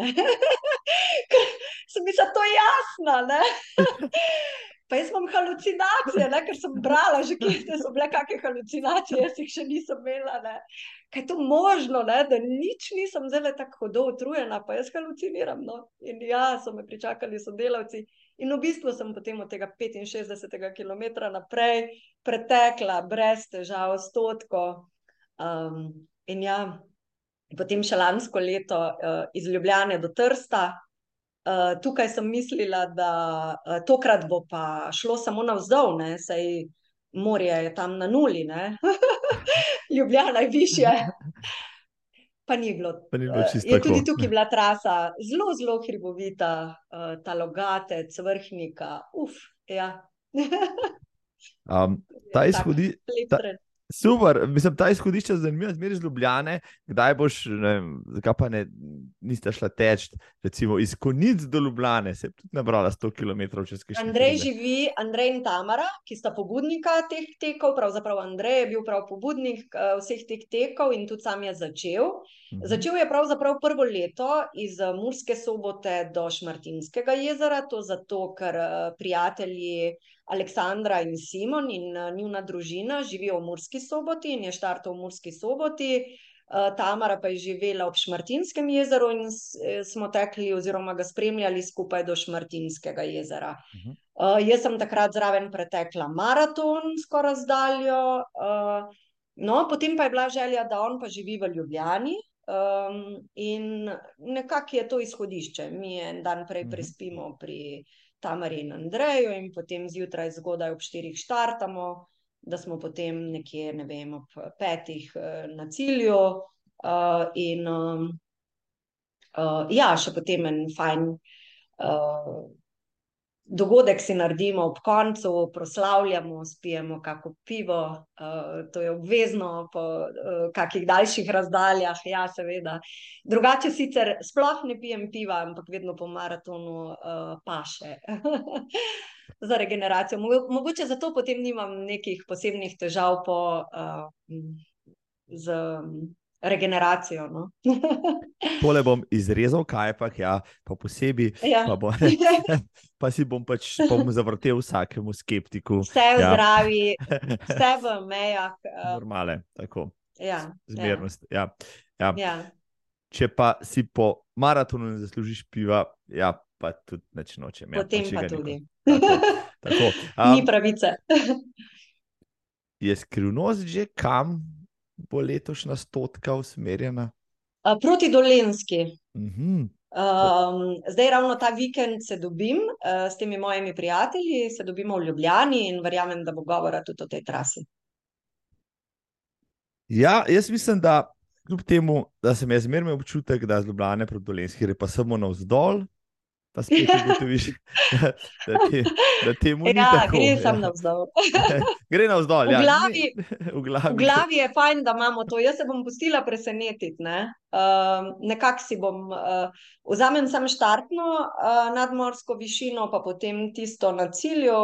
Sem mi za to jasna. Pa jaz imam halucinacije, ne? ker sem brala, že kje so bile kakšne halucinacije, jaz jih še nisem imela. Ne? Kaj je to možno, ne? da nič nisem zelo tako hudo utrujena, pa jaz haluciniram. No? In ja, so me pričakali sodelavci. In v bistvu sem potem od tega 65 km naprej pretekla brez težav, stotko. Um, in ja, potem še lansko leto uh, iz Ljubljane do Trsta, Uh, tukaj sem mislila, da uh, tokrat bo pa šlo samo navzdol, saj morje je tam na nuli, Ljubljana je više. Pa ni bilo. Pa ni bilo uh, je tudi tukaj bila trasa zelo, zelo hribovita, uh, ta logatec, vrhnika, uf. Ja. um, ta izhodi. Super, mislim, ta izhodišča je zanimiva, zmeraj iz Ljubljane. Kdaj boš, ne, zakaj pa ne, niste šla teč, recimo iz Konic do Ljubljane, se je tudi nabrala 100 km čez Kiš. Andrej krize. živi, Andrej in Tamara, ki sta pobudnika teh tekov, pravzaprav Andrej je bil prav pobudnik uh, vseh teh tekov in tudi sam je začel. Mhm. Začel je pravzaprav prvo leto iz Murske sobote do Šmartinskega jezera, to zato, ker uh, prijatelji. Aleksandra in Simon in uh, njuna družina živijo v Murski soboti in je štartov v Murski soboti. Uh, Tamara pa je živela ob Šmartinskem jezeru in eh, smo tekli, oziroma ga spremljali skupaj do Šmartinskega jezera. Uh, jaz sem takrat zraven pretekla maraton, skoraj razdaljo. Uh, no, potem pa je bila želja, da on pa živi v Ljubljani. Um, in nekako je to izhodišče. Mi en dan prej prespimo pri Tamari in Andreju, in potem zjutraj zgodaj ob štirih štartamo, da smo potem nekje, ne vem, ob petih eh, na cilju. Uh, in uh, uh, ja, še potem en fajn. Uh, dogodek si naredimo ob koncu, proslavljamo, spijemo kako pivo, uh, to je obvezno po uh, kakih daljših razdaljah. Ja, seveda. Drugače sicer sploh ne pijem piva, ampak vedno po maratonu uh, paše. Za regeneracijo. Mogoče zato potem nimam nekih posebnih težav po, uh, z regeneracijo. No? Tole bom izrezal, kaj pa ja, pa posebej. Ja. Pa, bo, pa si bom pač bom zavrtel vsakemu skeptiku. Vse v ja. zdravi, vse v mejah. Uh, Normale, tako. Ja, Zmernost. Ja. Ja. Ja. Če pa si po maratonu ne zaslužiš piva, ja, pa tudi neč nočem. Ja, Potem pa, pa tudi. Tako, tako. Um, Ni pravice. je skrivnost že kam bo letošnja stotka usmerjena? Proti Dolenski. Mhm. Um, zdaj, ravno ta vikend se dobim uh, s temi mojimi prijatelji, se dobimo v Ljubljani in verjamem, da bo govora tudi o tej trasi. Ja, jaz mislim, da kljub temu, da sem jaz zmeraj imel občutek, da z Ljubljana proti Dolenski gre pa samo navzdol, pa spet ugotoviš, da, da, te, da temu ja, ni tako. Gre ja. samo navzdol. gre navzdol. V Ja. glavi, Ni- v glavi. v glavi je fajn, da imamo to. Jaz se bom pustila presenetiti. Ne? Um, Nekako si bom, uh, vzamem samo štartno uh, nadmorsko višino, pa potem tisto na cilju.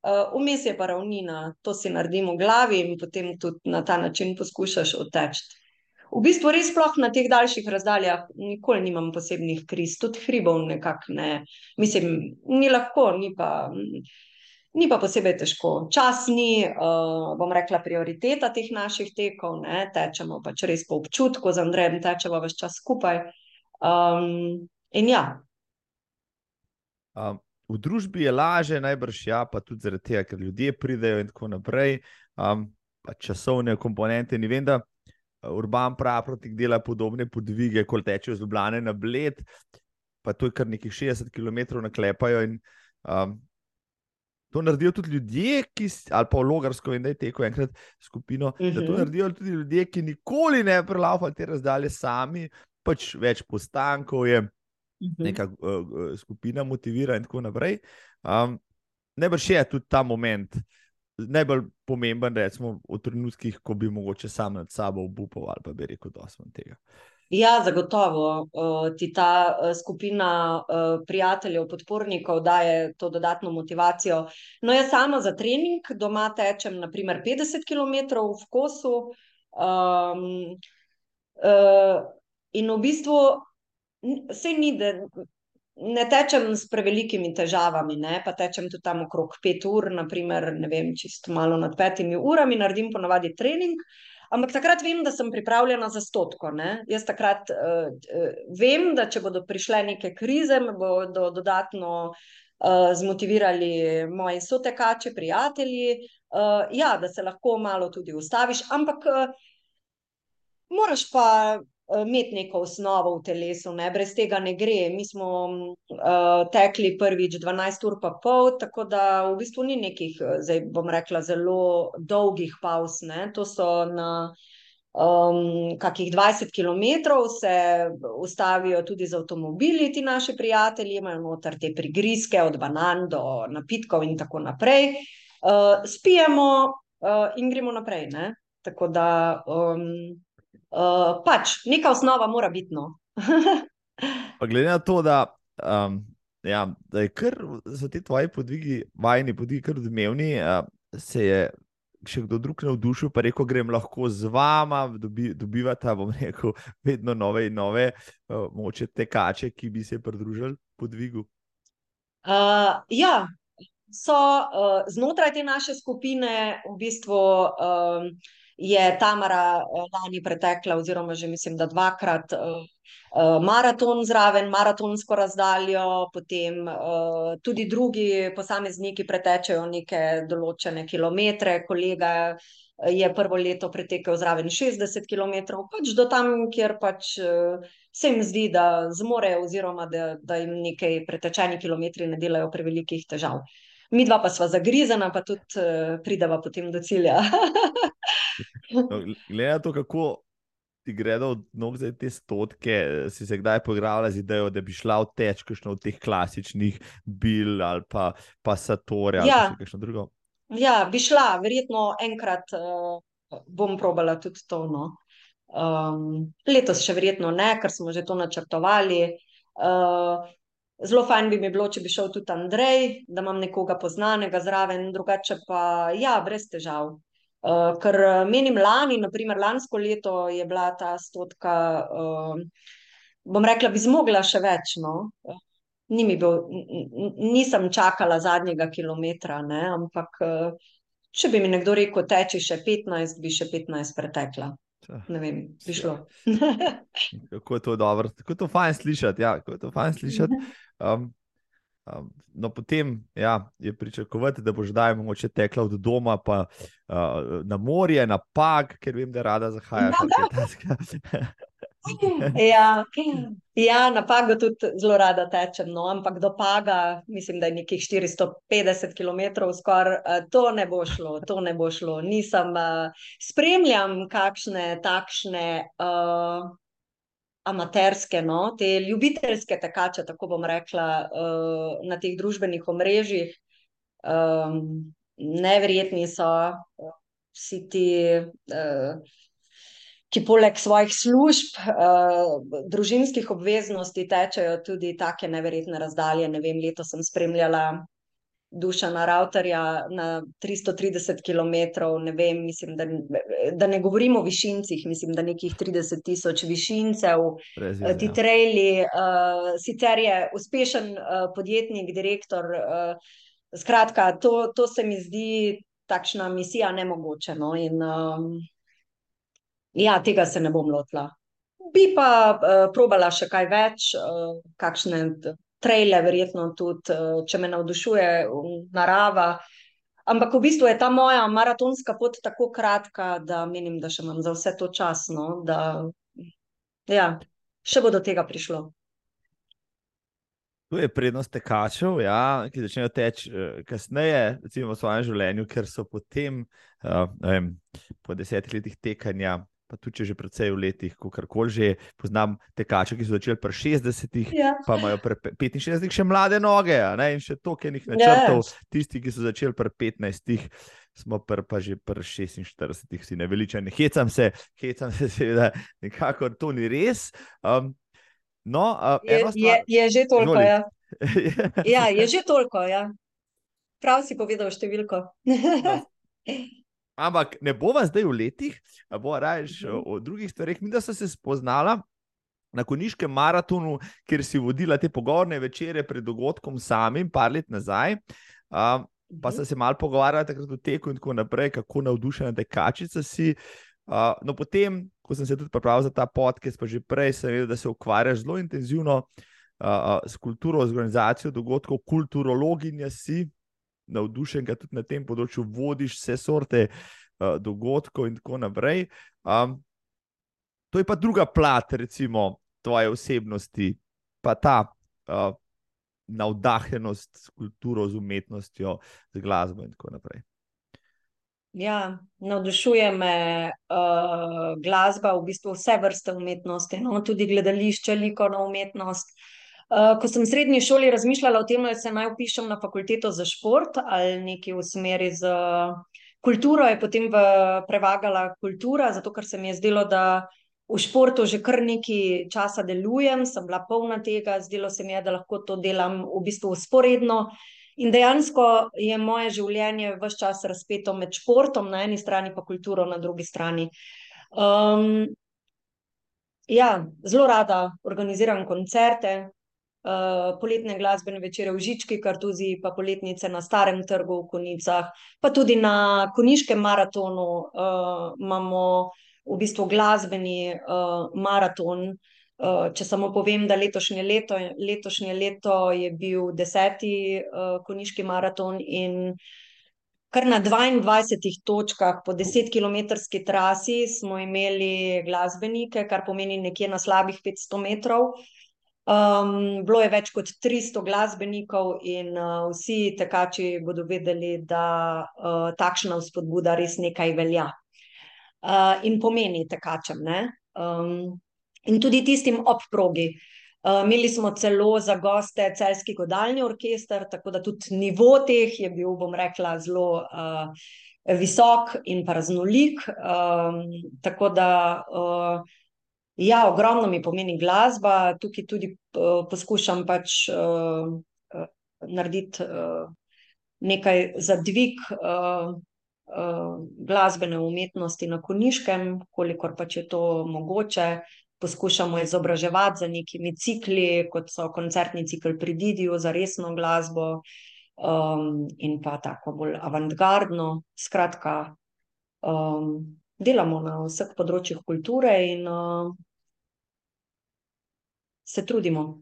Uh, Vmes je pa ravnina, to si naredim v glavi in potem tudi na ta način poskušaš odteči. V bistvu res sploh na teh daljših razdaljah nikoli nimam posebnih kriz, tudi hribov nekako ne. Mislim, ni lahko, ni pa, ni pa posebej težko. Čas ni, uh, bom rekla, prioriteta teh naših tekov, ne. tečemo pač res po občutku, z Andrejem tečemo več čas skupaj. Um, in ja, Um, v družbi je laže, najbrž ja, pa tudi zaradi tega, ker ljudje pridejo in tako naprej. Um, časovne komponente. Ni vem, da Urban Praprotik dela podobne podvige, kot tečejo z Ljubljana na Bled, pa to je kar nekih 60 km naklepajo. In, um, to naredijo tudi ljudje, ki, ali pa Logarsko, in da je teko enkrat skupino. Uh -huh. To Mhm. naredijo tudi ljudje, ki nikoli ne prelaufajo te razdalje sami, pač več postankov je neka uh, skupina motivira in tako naprej. Um, Najbrž je tudi ta moment najbolj pomemben, recimo v trenutkih, ko bi mogoče sam nad sabo obupal ali pa bi rekel, da sem tega. Ja, zagotovo uh, ti ta uh, skupina uh, prijateljev, podpornikov daje to dodatno motivacijo. No, jaz sama za trening doma tečem naprimer 50 km v kosu. Um, uh, in v bistvu vse ni, da ne tečem s prevelikimi težavami, ne? pa tečem tudi tam okrog 5 ur, naprimer, ne vem, čisto malo nad petimi urami, naredim ponavadi trening. Ampak takrat vem, da sem pripravljena za stotko. Ne? Jaz takrat uh, vem, da če bodo prišle neke krize, me bodo dodatno uh, zmotivirali moji sotekači, prijatelji. Uh, ja, da se lahko malo tudi ustaviš, ampak uh, moraš pa imeti neko osnovo v telesu, ne? brez tega ne gre. Mi smo uh, tekli prvič 12 ur pa pol, tako da v bistvu ni nekih, eh, zdaj bom rekla, zelo dolgih pauz. Ne? To so na um, kakih 20 km se ustavijo tudi z avtomobili, ti naši prijatelji, imajo noter te prigrizke, od banan do napitkov in tako naprej. Uh, spijemo uh, in gremo naprej. Ne? Tako da um, uh, pač neka osnova mora biti. No. Glede na to, da, um, ja, da kar, so ti tvoji podvigi, vajni podvigi, kar odmevni, uh, se je še kdo drug navdušil, pa rekel, grem lahko z vama, dobi, dobivata, bom rekel, vedno nove in nove, uh, moče tekače, ki bi se pridružili podvigu. Uh, ja, so uh, znotraj te naše skupine v bistvu. Um, Je Tamara uh, lani pretekla, oziroma že mislim, da dvakrat uh, uh, maraton zraven, maratonsko razdaljo, potem tudi drugi posamezniki pretečejo neke določene kilometre. Kolega je prvo leto pretekel zraven 60 km, pač do tam, kjer pač se jim zdi, da zmorejo, oziroma da, da jim nekaj pretečeni kilometri ne delajo prevelikih težav. Mi dva pa sva zagrizena, pa tudi uh, prideva potem do cilja. No, glede na to, kako ti gredo od nog za te stotke, si se kdaj poigrala z idejo, da bi šla v teč, kakšno od teh klasičnih bil ali pa, pa Satori ali Ja. še kakšno drugo. Ja, bi šla, verjetno enkrat uh, bom probala tudi to. No. Um, letos še verjetno ne, ker smo že to načrtovali. Uh, zelo fajn bi mi bilo, če bi šel tudi Andrej, da imam nekoga poznanega zraven, drugače pa ja, brez težav. Uh, ker eh, menim lani, naprimer lansko leto je bila ta stotka, uh, bom rekla, bi zmogla še več. No. Ni mi bil, nisem čakala zadnjega kilometra, ne, ampak eh, če bi mi nekdo rekel, teči še 15, bi še 15 pretekla. Ne vem, bi šlo. Kako je to dobro, kako je to fajn slišati. Ja, kako je to fajn slišati. Um, um, no, potem ja, je pričakovati, da boš zdaj mogoče tekla od doma pa, uh, na morje, na pag, ker vem, da rada zahajaš. ali kaj takega. Ja, ja, na Pagu tudi zelo rada tečem, no, ampak do Paga, mislim, da je nekih 450 km, skoraj to ne bo šlo, to ne bo šlo. Nisem, uh, spremljam kakšne takšne uh, amaterske, no, te ljubiteljske tekače, tako bom rekla, uh, na teh družbenih omrežjih. Um, neverjetni so vsi ti. Uh, ki poleg svojih služb, uh, družinskih obveznosti tečejo tudi tako neverjetne razdalje. Ne vem, leto sem spremljala Dušana Rautarja na 330 km, ne vem, mislim, da, da ne govorimo o višincih, mislim, da nekih 30 tisoč višincev, Prezir, ti ja. trajli, uh, sicer je uspešen uh, podjetnik, direktor. Uh, skratka, to, to se mi zdi takšna misija nemogoče. No? In, um, Ja, tega se ne bom lotila. Bi pa uh, probala še kaj več, uh, kakšne traile, verjetno tudi, uh, če me navdušuje narava. Ampak v bistvu je ta moja maratonska pot tako kratka, da menim, da še imam za vse to časno, da ja, še bo do tega prišlo. Tu je prednost tekačev, ja, ki začnejo teči uh, kasneje, recimo v svojem življenju, ker so potem, uh, vem, po desetih letih tekanja, pa tudi če že predvsej v letih, ko karkoli že poznam tekače, ki so začeli pri 60-ih, Ja. pa imajo pri pe- 65-ih še mlade noge, a ne, in še tokenih načrtov. Tisti, ki so začeli pri 15-ih, smo pr, pa že pri 46-ih, vsi neveličani. Hecam se, hecam se, seveda, nikakor to ni res. Um, no, uh, Je, ena je, stvar. je že toliko, ja. ja, je že toliko. Ja. Prav si povedal številko. Ampak ne bova zdaj v letih, bo raje Mhm. o, o drugih stvareh. Mi, da so se spoznala na koniškem maratonu, kjer si vodila te pogovorne večere pred dogodkom samim, par let nazaj. Um, pa sem se malo pogovarjala takrat o teku in tako naprej, kako navdušena tekačica si. Uh, no, potem, ko sem se tudi pripravil za ta podcast, pa že prej sem vedel, da se ukvarjaš zelo intenzivno uh, s kulturo, z organizacijo dogodkov, kulturologinja si, navdušenka tudi na tem področju, vodiš vse sorte uh, dogodkov in tako naprej. Um, to je pa druga plat, recimo, tvoje osebnosti, pa ta uh, navdahnjenost s kulturo, z umetnostjo, z glasbo in tako naprej. Ja, navdušuje me uh, glasba, v bistvu vse vrste umetnosti, no, tudi gledališče, likovna umetnost. Uh, ko sem v srednji šoli razmišljala o tem, ali se naj upišem na fakulteto za šport ali nekaj v smeri z kulturo, je potem v, prevagala kultura, zato ker se mi je zdelo, da v športu že kar nekaj časa delujem, sem bila polna tega, zdelo se mi je, da lahko to delam v bistvu usporedno. In dejansko je moje življenje vse čas razpeto med športom na eni strani, pa kulturo na drugi strani. Um, ja, zelo rada organiziram koncerte, poletne glasbene večere v Žički, Kartuzi, pa poletnice na Starem trgu v Konicah, pa tudi na Koniškem maratonu uh, imamo v bistvu glasbeni uh, maraton. Uh, če samo povem, da letošnje leto, letošnje leto je bil deseti uh, koniški maraton in kar na 22 točkah po 10-kilometrski trasi smo imeli glasbenike, kar pomeni nekje na slabih 500 metrov. Um, bilo je več kot 300 glasbenikov in uh, vsi tekači bodo vedeli, da uh, takšna vzpodbuda res nekaj velja. Uh, in pomeni tekačem. Um, in tudi tistim ob progi. Uh, imeli smo celo za goste celski godalni orkester, tako da tudi nivo teh je bil, bom rekla, zelo uh, visok in pa raznolik. Um, tako da, uh, ja, ogromno mi pomeni glasba, tukaj tudi uh, poskušam pač uh, uh, narediti uh, nekaj za dvig. Uh, glasbene umetnosti na Koniškem, kolikor pač je to mogoče. Poskušamo izobraževati za nekimi cikli, kot so koncertni cikl pri Didiju za resno glasbo um, in pa tako bolj avantgardno. Skratka, um, delamo na vseh področjih kulture in uh, se trudimo.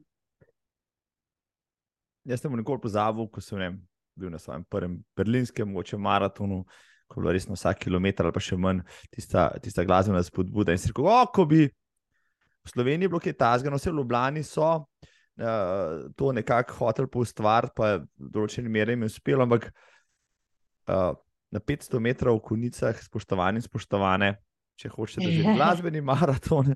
Jaz sem nikoli pozabil, ko sem vem, bil na svojem prvem berlinskem, mogoče maratonu, ko je bilo res na vsak kilometr ali pa še manj tista, tista glasbena spodbuda. In si rekel, oh, ko bi v Sloveniji je bilo kaj tasga, no vse v Ljubljani so uh, to nekako hotel poustvariti, pa v določeni meri jim je uspelo, ampak uh, na 500 metrov v konicah, spoštovani in spoštovane, če hočete, da je glasbeni maraton.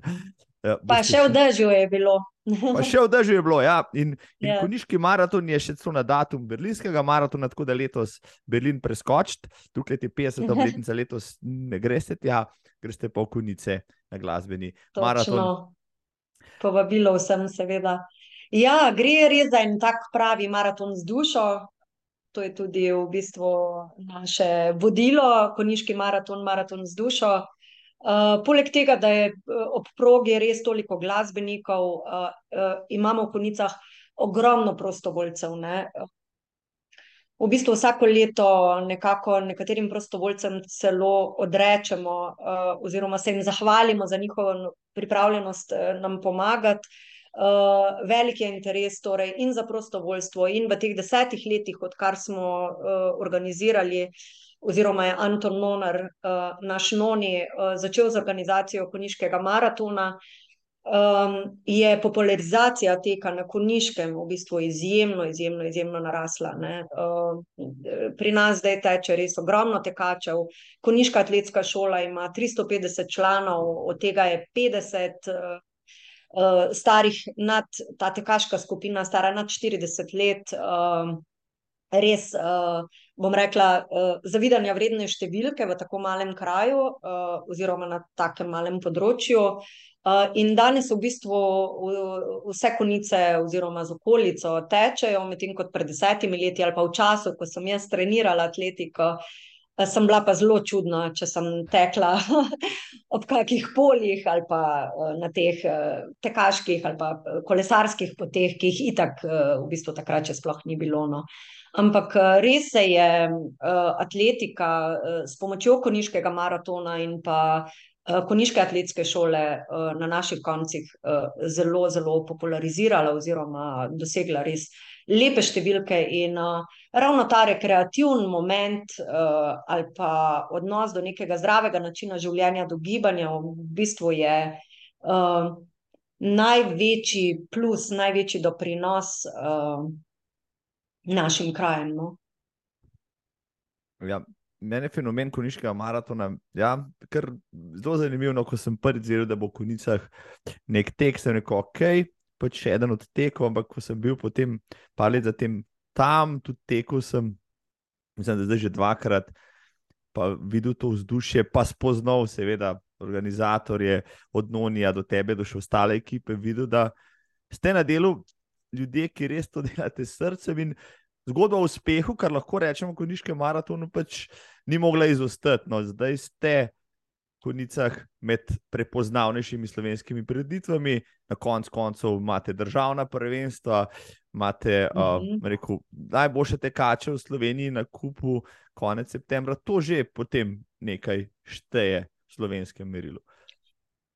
Uh, pa še v dežju je bilo. pa še v dežju je bilo, ja. In, in yeah. Ja. koniški maraton je še celo na datum berlinskega maratona, tako da letos Berlin preskočiti, tukaj je 50 obletnica, letos ne greste tja, greste pa v konice na glasbeni Točno. maraton. Povabilo vsem, seveda. Ja, gre res za en tak pravi maraton z dušo. To je tudi v bistvu naše vodilo, koniški maraton, maraton z dušo. Uh, poleg tega, da je eh, ob progi res toliko glasbenikov, uh, uh, imamo v konicah ogromno prostovoljcev. Ne? V bistvu vsako leto nekako nekaterim prostovoljcem celo odrečemo, uh, oziroma se jim zahvalimo za njihovo pripravljenost uh, nam pomagati. Uh, velik je interes torej, in za prostovoljstvo, in v teh desetih letih, odkar smo uh, organizirali, oziroma je Anton Nonar, uh, naš noni, uh, začel z organizacijo Koniškega maratona, um, je popularizacija teka na Koniškem v bistvu izjemno, izjemno, izjemno narasla. Uh, pri nas zdaj teče res ogromno tekačev. Koniška atletska šola ima 350 članov, od tega je 50. Uh, uh, starih, nad, ta tekaška skupina, stara nad 40 let, uh, res, uh, bom rekla, uh, zavidanja vredne številke v tako malem kraju, uh, oziroma na takem malem področju. Uh, in danes v bistvu vse konice, oziroma z okolico, tečejo, medtem ko pred desetimi leti ali pa v času, ko sem jaz trenirala atletiko. Sem bila pa zelo čudna, če sem tekla ob kakih poljih ali pa na teh eh, tekaških ali kolesarskih poteh, ki jih itak v bistvu takrat še sploh ni bilo. No. Ampak res se je atletika s pomočjo koniškega maratona in pa koniške atletske šole na naših koncih zelo, zelo popularizirala oziroma dosegla res lepe številke in ravno ta rekreativni moment ali pa odnos do nekega zdravega načina življenja, do gibanja, v bistvu je največji plus, največji doprinos uh, našim krajem. No? Ja. Mene je fenomen koniškega maratona. Ja, zelo zanimivo, no, ko sem prvič videl, da bo v konicah nek tekst, neko ok, pač še eden od tekov, ampak ko sem bil potem par let zatem tam, tudi tekel sem, mislim, da zdaj že dvakrat, pa videl to vzdušje, pa spoznal, seveda, organizatorje od Nonija do tebe, do še ostale ekipe, videl, da ste na delu ljudje, ki res to delate s srcem in zgodba o uspehu, kar lahko rečemo, ko niške maratonu, pač ni mogla izostati. No, zdaj ste konicah med prepoznavnejšimi slovenskimi preditvami, na koncu koncev imate državna prvenstva, imate uh, mhm. rekel, najboljše tekače v Sloveniji na kupu konec septembra, to že potem nekaj šteje v slovenskem merilu.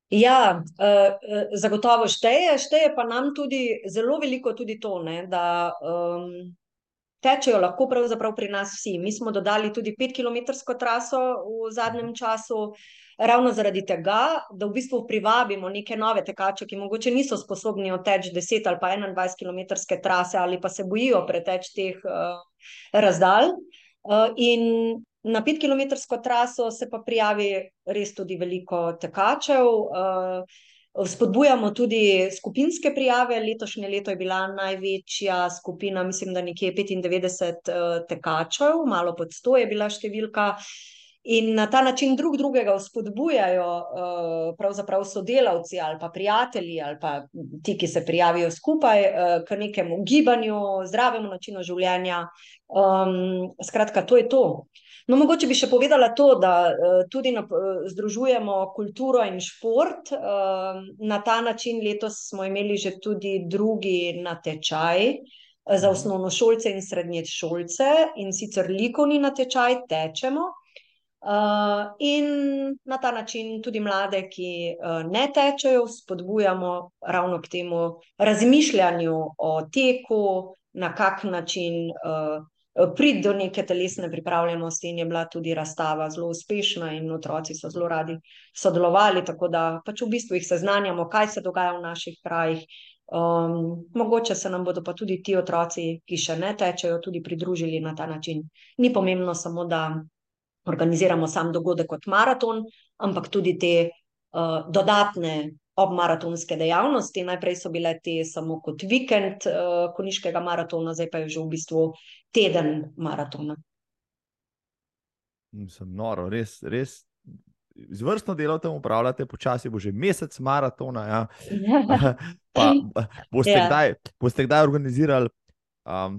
Ja, uh, zagotovo šteje, šteje pa nam tudi zelo veliko tudi to, ne, da um, tečejo lahko pravzaprav pri nas vsi. Mi smo dodali tudi 5-kilometrsko traso v zadnjem času. Ravno zaradi tega, da v bistvu privabimo neke nove tekače, ki mogoče niso sposobni oteči 10 ali pa 21 km trase ali pa se bojijo preteč teh uh, razdalj. Uh, in na 5 km traso se pa prijavi res tudi veliko tekačev. Uh, Spodbujamo tudi skupinske prijave. Letošnje leto je bila največja skupina, mislim, da nekje 95 uh, tekačev, malo pod 100 je bila številka. In na ta način drug drugega vzpodbujajo, uh, pravzaprav sodelavci ali pa prijatelji ali pa ti, ki se prijavijo skupaj k nekemu gibanju, zdravemu načinu življenja. Um, skratka, to je to. No, mogoče bi še povedala to, da uh, tudi na, uh, združujemo kulturo in šport. Uh, na ta način letos smo imeli že tudi drugi natečaj. Za osnovno šolce in srednje šolce, in sicer likovni natečaj, tečemo. Uh, in na ta način tudi mlade, ki uh, ne tečejo, spodbujamo ravno k temu razmišljanju o teku, na kak način uh, priti do neke telesne pripravljenosti, in je bila tudi razstava zelo uspešna, in otroci so zelo radi sodelovali. Tako da pač v bistvu jih seznanjamo, kaj se dogaja v naših krajih. Um, mogoče se nam bodo pa tudi ti otroci, ki še ne tečejo, tudi pridružili na ta način. Ni pomembno samo, da organiziramo sam dogodek kot maraton, ampak tudi te uh, dodatne obmaratonske dejavnosti. Najprej so bile te samo kot vikend uh, koniškega maratona, zdaj pa je že v bistvu teden maratona. Sem noro, res, res. Izvrstno delo tam upravljate, počasi bo že mesec maratona. Ja. pa, boste, ja. kdaj, boste kdaj organizirali um,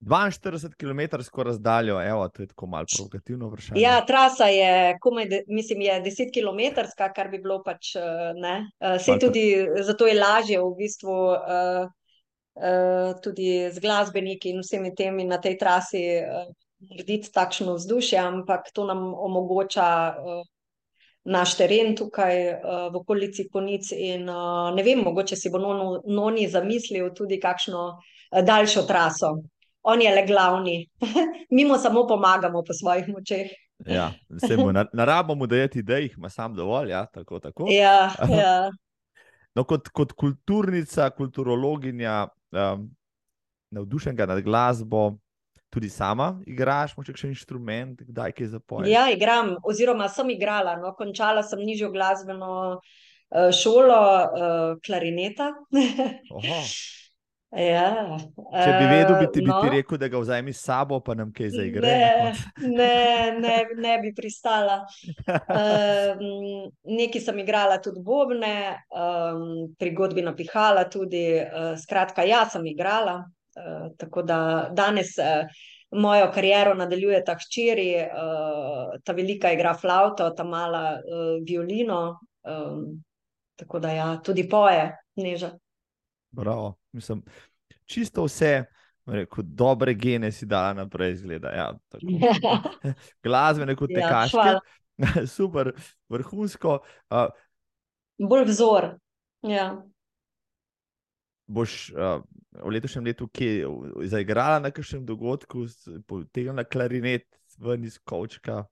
42 km razdaljo, evo, to je tako malo provokativno vprašanje. Ja, trasa je, komaj, mislim, je 10 km, kar bi bilo pač eh, ne. Eh, tudi zato je lažje v bistvu uh, uh, tudi z glasbeniki in vsemi temi na tej trasi uh, narediti takšno vzdušje, ampak to nam omogoča. Uh, Naš teren tukaj uh, v okolici Konic, in uh, ne vem, mogoče si bo Noni zamislil tudi kakšno daljšo traso on je le glavni, mi mu samo pomagamo po svojih močeh. ja, mu, na, na rabo mu dajeti, da jih ima sam dovolj. Ja, tako, tako. Ja, ja. No, kot, kot kulturnica, kulturologinja, um, navdušenega nad glasbo, tudi sama igraš, moče še inštrument, kdaj kaj zapoješ. Ja, igram, oziroma sem igrala. No, končala sem nižjo glasbeno uh, šolo, uh, klarineta. Ja, Če bi vedel, bi ti, no, bi ti rekel, da ga vzemi s sabo, pa nam kaj zaigra. Ne, ne, ne, ne bi pristala. Um, Nekaj sem igrala tudi bobne, um, pri godbi napihala tudi. Uh, skratka, jaz sem igrala. Uh, tako da danes uh, mojo kariero nadaljuje ta hčeri, uh, ta velika igra flauto, ta mala uh, violino. Um, tako da ja, tudi poje, neža. Bravo. Mislim, čisto vse, kot dobre gene si dala naprej, zgleda. Ja, Glasbene kot ja, tekaške. Ja, Super, vrhunsko. Uh, Bolj vzor. Ja. Boš uh, v letošnjem letu kje zaigrala na kakšnem dogodku, potegnila klarinet ven iz kočka?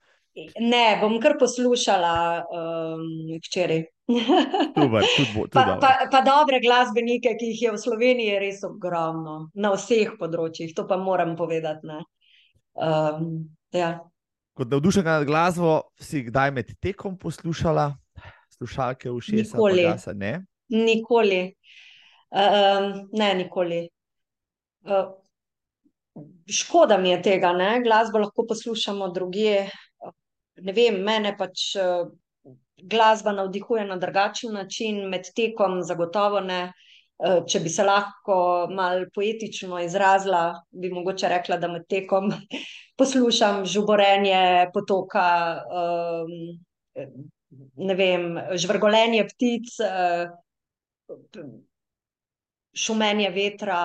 Ne, bom kar poslušala um, včeraj. Super, tudi bo, tudi pa, pa, pa dobre glasbenike, ki jih je v Sloveniji res ogromno, na vseh področjih, to pa moram povedati. Um, ja. Kot navdušena nad glasbo, si kdaj med tekom poslušala slušalke v šestih letih? Ne? Nikoli. Um, ne, nikoli. Uh, škoda mi je tega, ne? glasbo lahko poslušamo druge ne vem, mene pač uh, glasba navdihuje na drugačen način, med tekom, zagotovo ne. Uh, če bi se lahko malo poetično izrazila, bi mogoče rekla, da med tekom poslušam žuborenje potoka, um, ne vem, žvrgolenje ptic, uh, šumenje vetra,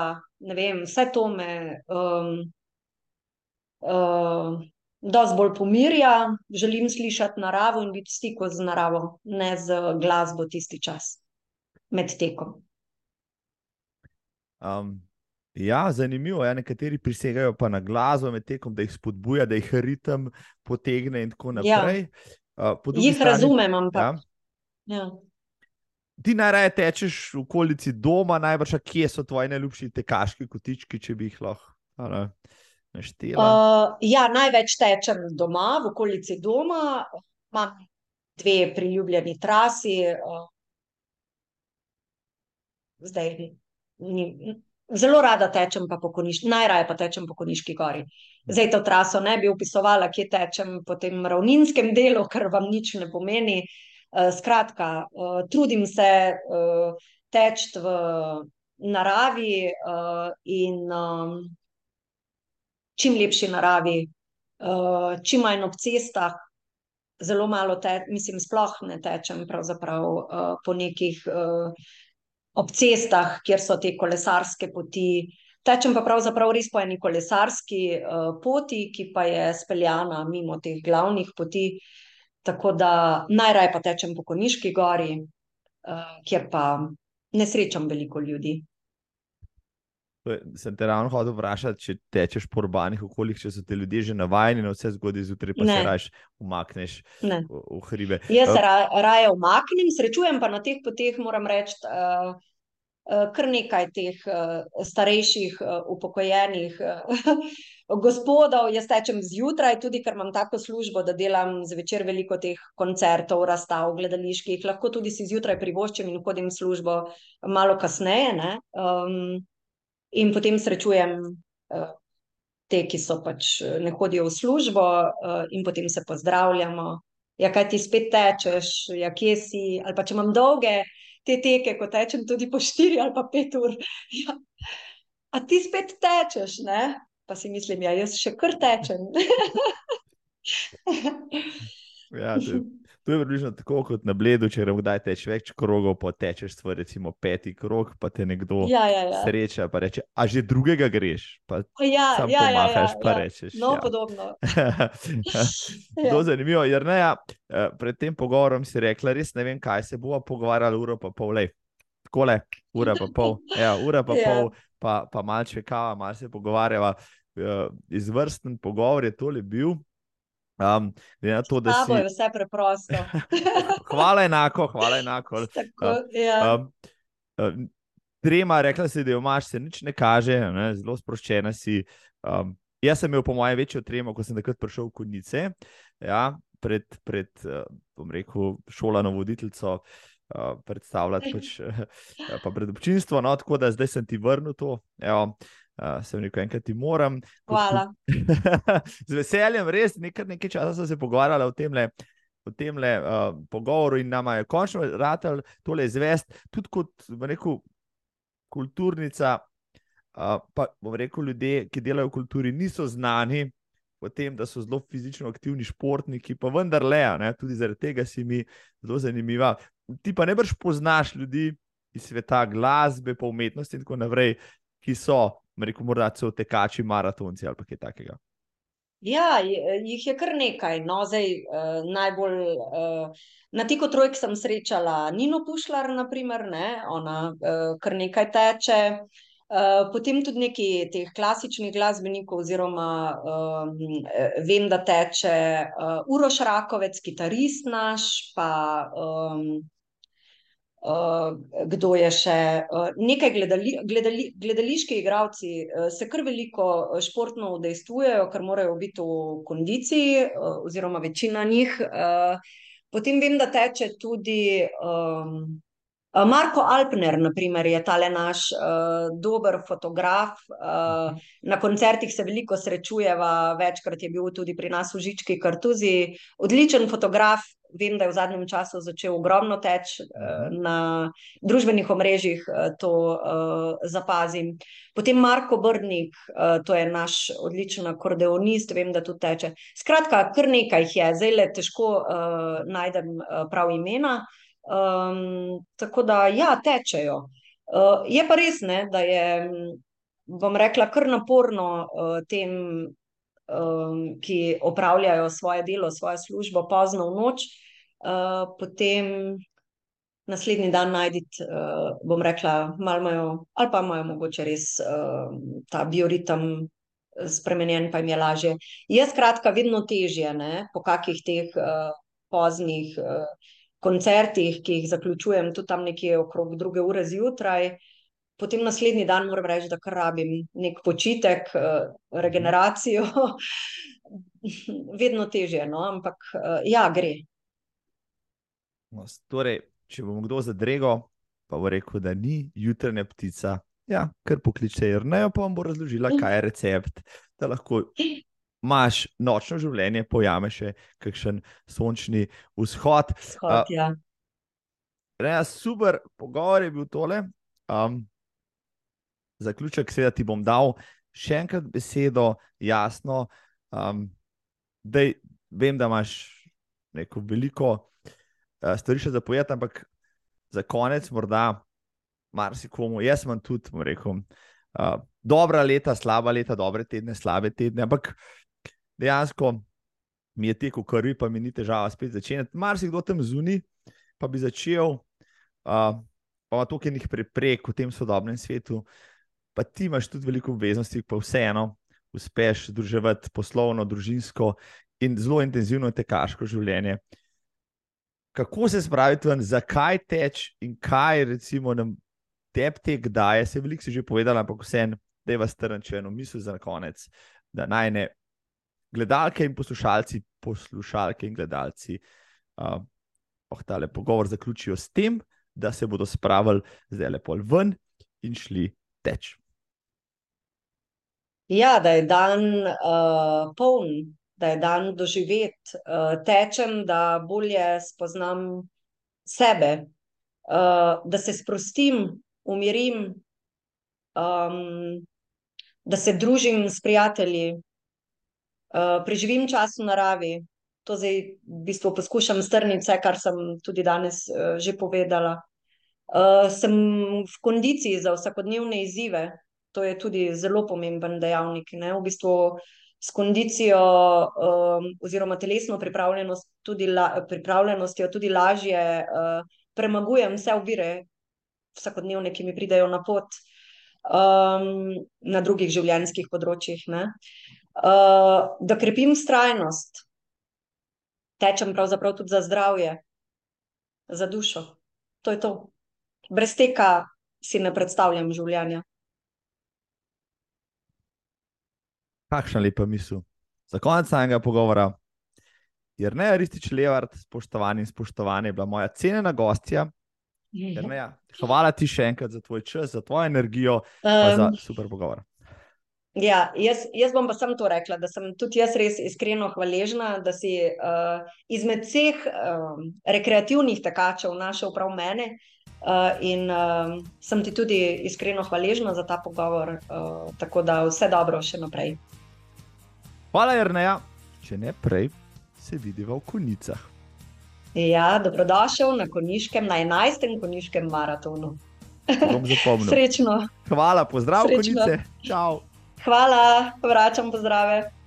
ne vem, vse to me. Um, uh, dosti bolj pomirja, želim slišati naravo in biti v stiku z naravo, ne z glasbo tisti čas med tekom. Um, ja, zanimivo je, ja, nekateri prisegajo pa na glasbo med tekom, da jih spodbuja, da jih ritem potegne in tako naprej. Ja. Uh, jih strani, razumem, ampak. Ja. Ja. Ti najraje tečeš v okolici doma, najbrž, kje so tvoji najljubši tekaški kotički, če bi jih lahko. Uh, ja, največ tečem doma, v okolici doma, imam dve priljubljeni trasi. Uh, zdaj, ni, zelo rada tečem, po koniški, najraje pa tečem po koniški gori. Zdaj to traso ne bi opisovala, kje tečem po tem ravninskem delu, ker vam nič ne pomeni. Uh, skratka, uh, trudim se uh, teči v naravi uh, in. Um, čim lepši naravi, uh, čim manj ob cestah, zelo malo, te, mislim, sploh ne tečem uh, po nekih uh, ob cestah, kjer so te kolesarske poti. Tečem pa pravzaprav res po eni kolesarski uh, poti, ki pa je speljana mimo teh glavnih poti. Tako da najraje pa tečem po Koniški gori, uh, kjer pa ne srečam veliko ljudi. Sem te ravno hodil vprašati, če tečeš po urbanih okoljih, če so te ljudje že navajeni na vse zgodbe zjutraj, pa Ne. se raje umakneš Ne. v, v hribe. Jaz se Eh, ra, raje umaknem, srečujem pa na teh poteh, moram reči, uh, uh, kar nekaj teh uh, starejših, uh, upokojenih uh, gospodov. Jaz tečem zjutraj, tudi ker imam tako službo, da delam zvečer veliko teh koncertov, razstav, gledaliških, lahko tudi si zjutraj privoščim in hodim v službo malo kasneje. ne. Um, in potem srečujem. Uh, Te, ki so pač eh, ne hodijo v službo, uh, in potem se pozdravljamo, ja, kaj ti spet tečeš, ja, kje si. Ali pa če imam dolge te teke, ko tečem tudi po 4 ali pa 5 ur. Ja. A ti spet tečeš, ne? Pa si mislim, ja, jaz še kar tečem. Ja, to, je, to je približno tako kot na bledu, če gremo kdaj teč več krogov, pa tečeš svoj recimo peti krog, pa te nekdo ja, ja, ja. sreča, pa reče, a že drugega greš, pa ja, sam ja, ja, ja, pomahaš, pa ja. rečeš. No, ja. podobno. Ja. zanimivo. Jrneja, eh, pred tem pogovorom si rekla, res ne vem, kaj se bomo pogovarjali, uro pa pol. Lej. Takole, ura pa pol, ja, ura pa Ja. pol, pa, pa malce kava, malo se pogovarjava. Eh, Izvrsten pogovor je tole bil. Um, na to, da Tabo je si. vse preprosto. Hvala enako, hvala enako. Tako, ja. Um, um, trema, rekla si, da jo imaš, se nič ne kaže, ne, zelo sproščena si. Um, jaz sem imel, po mojem, večjo tremo, ko sem takrat prišel v Konice, ja, pred, pred uh, bom rekel, šolano voditeljico. Uh, predstavljati, pač, uh, pa pred občinstvo, no, tako da zdaj sem ti vrnil to. Evo, uh, sem rekel, enkrat ti moram. Hvala. z veseljem, res nekaj, nekaj časa sem se pogovarjala o tem. V tem uh, pogovoru in nama je končno ratelj tole izvest, tudi kot rekel, kulturnica. Uh, pa bom rekel, ljudje, ki delajo v kulturi, niso znani po tem, da so zelo fizično aktivni športniki, pa vendarle, ne, tudi zaradi tega si mi zelo zanimiva. Ti pa ne brž poznaš ljudi iz sveta glasbe, pa umetnosti in tako naprej, ki so, rekel, morda celo tekači, maratonci ali kaj takega. Ja, jih je kar nekaj. No, zdaj, uh, najbolj uh, na Tiko Trojk sem srečala Nino Pušlar, naprimer, ne? ona uh, kar nekaj teče. Uh, potem tudi neki teh klasičnih glasbenikov, oziroma um, vem, da teče uh, Uroš Rakovec, kitarist naš, pa um, kdo je še? Uh, nekaj gledali, gledali, gledališki igralci uh, se kar veliko športno udejstvujejo, ker morajo biti v kondiciji, oziroma večina njih. Potem vem, da teče tudi um, Marko Alpner, naprimer, je tale naš uh, dober fotograf. Uh, na koncertih se veliko srečujeva, večkrat je bil tudi pri nas v Žički Kartuzi. Odličen fotograf, vem, da je v zadnjem času začel ogromno teči uh, na družbenih omrežjih, uh, to uh, zapazim. Potem Marko Brnik, uh, to je naš odličen akordeonist, vem, da tu teče. Skratka, kar nekaj jih je, zdaj le težko uh, najdem uh, prav imena. Um, tako da, ja, tečejo. Uh, je pa res, ne, da je, m, bom rekla, kar naporno uh, tem, um, ki opravljajo svoje delo, svojo službo pozno v noč, uh, potem naslednji dan najditi, uh, bom rekla, malo imajo, ali pa imajo mogoče res uh, ta bioritem spremenjen, pa jim je lažje. Je skratka vedno težje, ne, po kakih teh uh, poznih uh, koncertih, ki jih zaključujem tudi tam nekje okrog druge ure zjutraj. Potem naslednji dan moram reči, da kar rabim nek počitek, eh, regeneracijo. Vedno težje, no? ampak eh, ja, gre. No, torej, če bom kdo zadrego, pa bo rekel, da ni jutranja ptica. Ja, kar pokliče Jrnejo, pa vam bo razložila, kaj je recept, da lahko imaš nočno življenje, pojame še kakšen sončni vzhod. Shod, ja. Reja, super pogovor je bil tole. Um, zaključek, seveda, ti bom dal še enkrat besedo, jasno. Um, dej, vem, da imaš neko veliko uh, stvari še za povedati, ampak za konec, morda marsikomu, jaz imam tudi, bom rekel, uh, dobra leta, slaba leta, dobre tedne, slabe tedne, ampak dejansko mi je tekel krvi, pa mi ni težava spet začeti. Marsikdo tam zunaj, pa bi začel, uh, pa ima toliko enih preprek v tem sodobnem svetu, pa ti imaš tudi veliko obveznosti, pa vseeno uspeš združevati poslovno, družinsko in zelo intenzivno tekaško življenje. Kako se spraviti ven, zakaj teč in kaj recimo nam tebi tek daje, se veliko si že povedala, ampak vseeno, da je vas trnče eno misel za konec, da naj ne gledalke in poslušalci, poslušalke in gledalci, uh, oh, tale pogovor zaključijo s tem, da se bodo spravili zdaj lepo ven in šli teč. Ja, da je dan uh, poln, da je dan doživet, uh, tečem, da bolje spoznam sebe, uh, da se sprostim, umirim, um, da se družim s prijatelji, preživim čas v naravi. To zdaj v bistvu poskušam strniti vse, kar sem tudi danes uh, že povedala. Uh, sem v kondiciji za vsakodnevne izzive, to je tudi zelo pomemben dejavnik. Ne? V bistvu s kondicijo um, oziroma telesno pripravljenost tudi la, pripravljenostjo tudi lažje uh, premagujem vse ovire vsakodnevne, ki mi pridejo na pot um, na drugih življenjskih področjih. Uh, da krepim strajnost, tečem pravzaprav tudi za zdravje, za dušo. To je to. Brez tega si ne predstavljam življenja. Kakšna lepa misel. Za konec samega pogovora, jer ne, Ristič Levart, spoštovani in spoštovani, je bila moja cenjena gostja. Jerneja, hvala ti še enkrat za tvoj čas, za tvojo energijo in um, za super pogovor. Ja, jaz, jaz bom pa samo to rekla, da sem tudi jaz res iskreno hvaležna, da si uh, izmed vseh uh, rekreativnih tekačev našel prav mene. Uh, in uh, sem ti tudi iskreno hvaležna za ta pogovor, uh, tako da vse dobro še naprej. Hvala, Jrneja. Če ne prej, se vidiva v konicah. Ja, dobrodošel na koniškem, na 11. koniškem maratonu. Srečno. Hvala, pozdrav, Srečno. konice. Čau. Hvala, vračam pozdrave.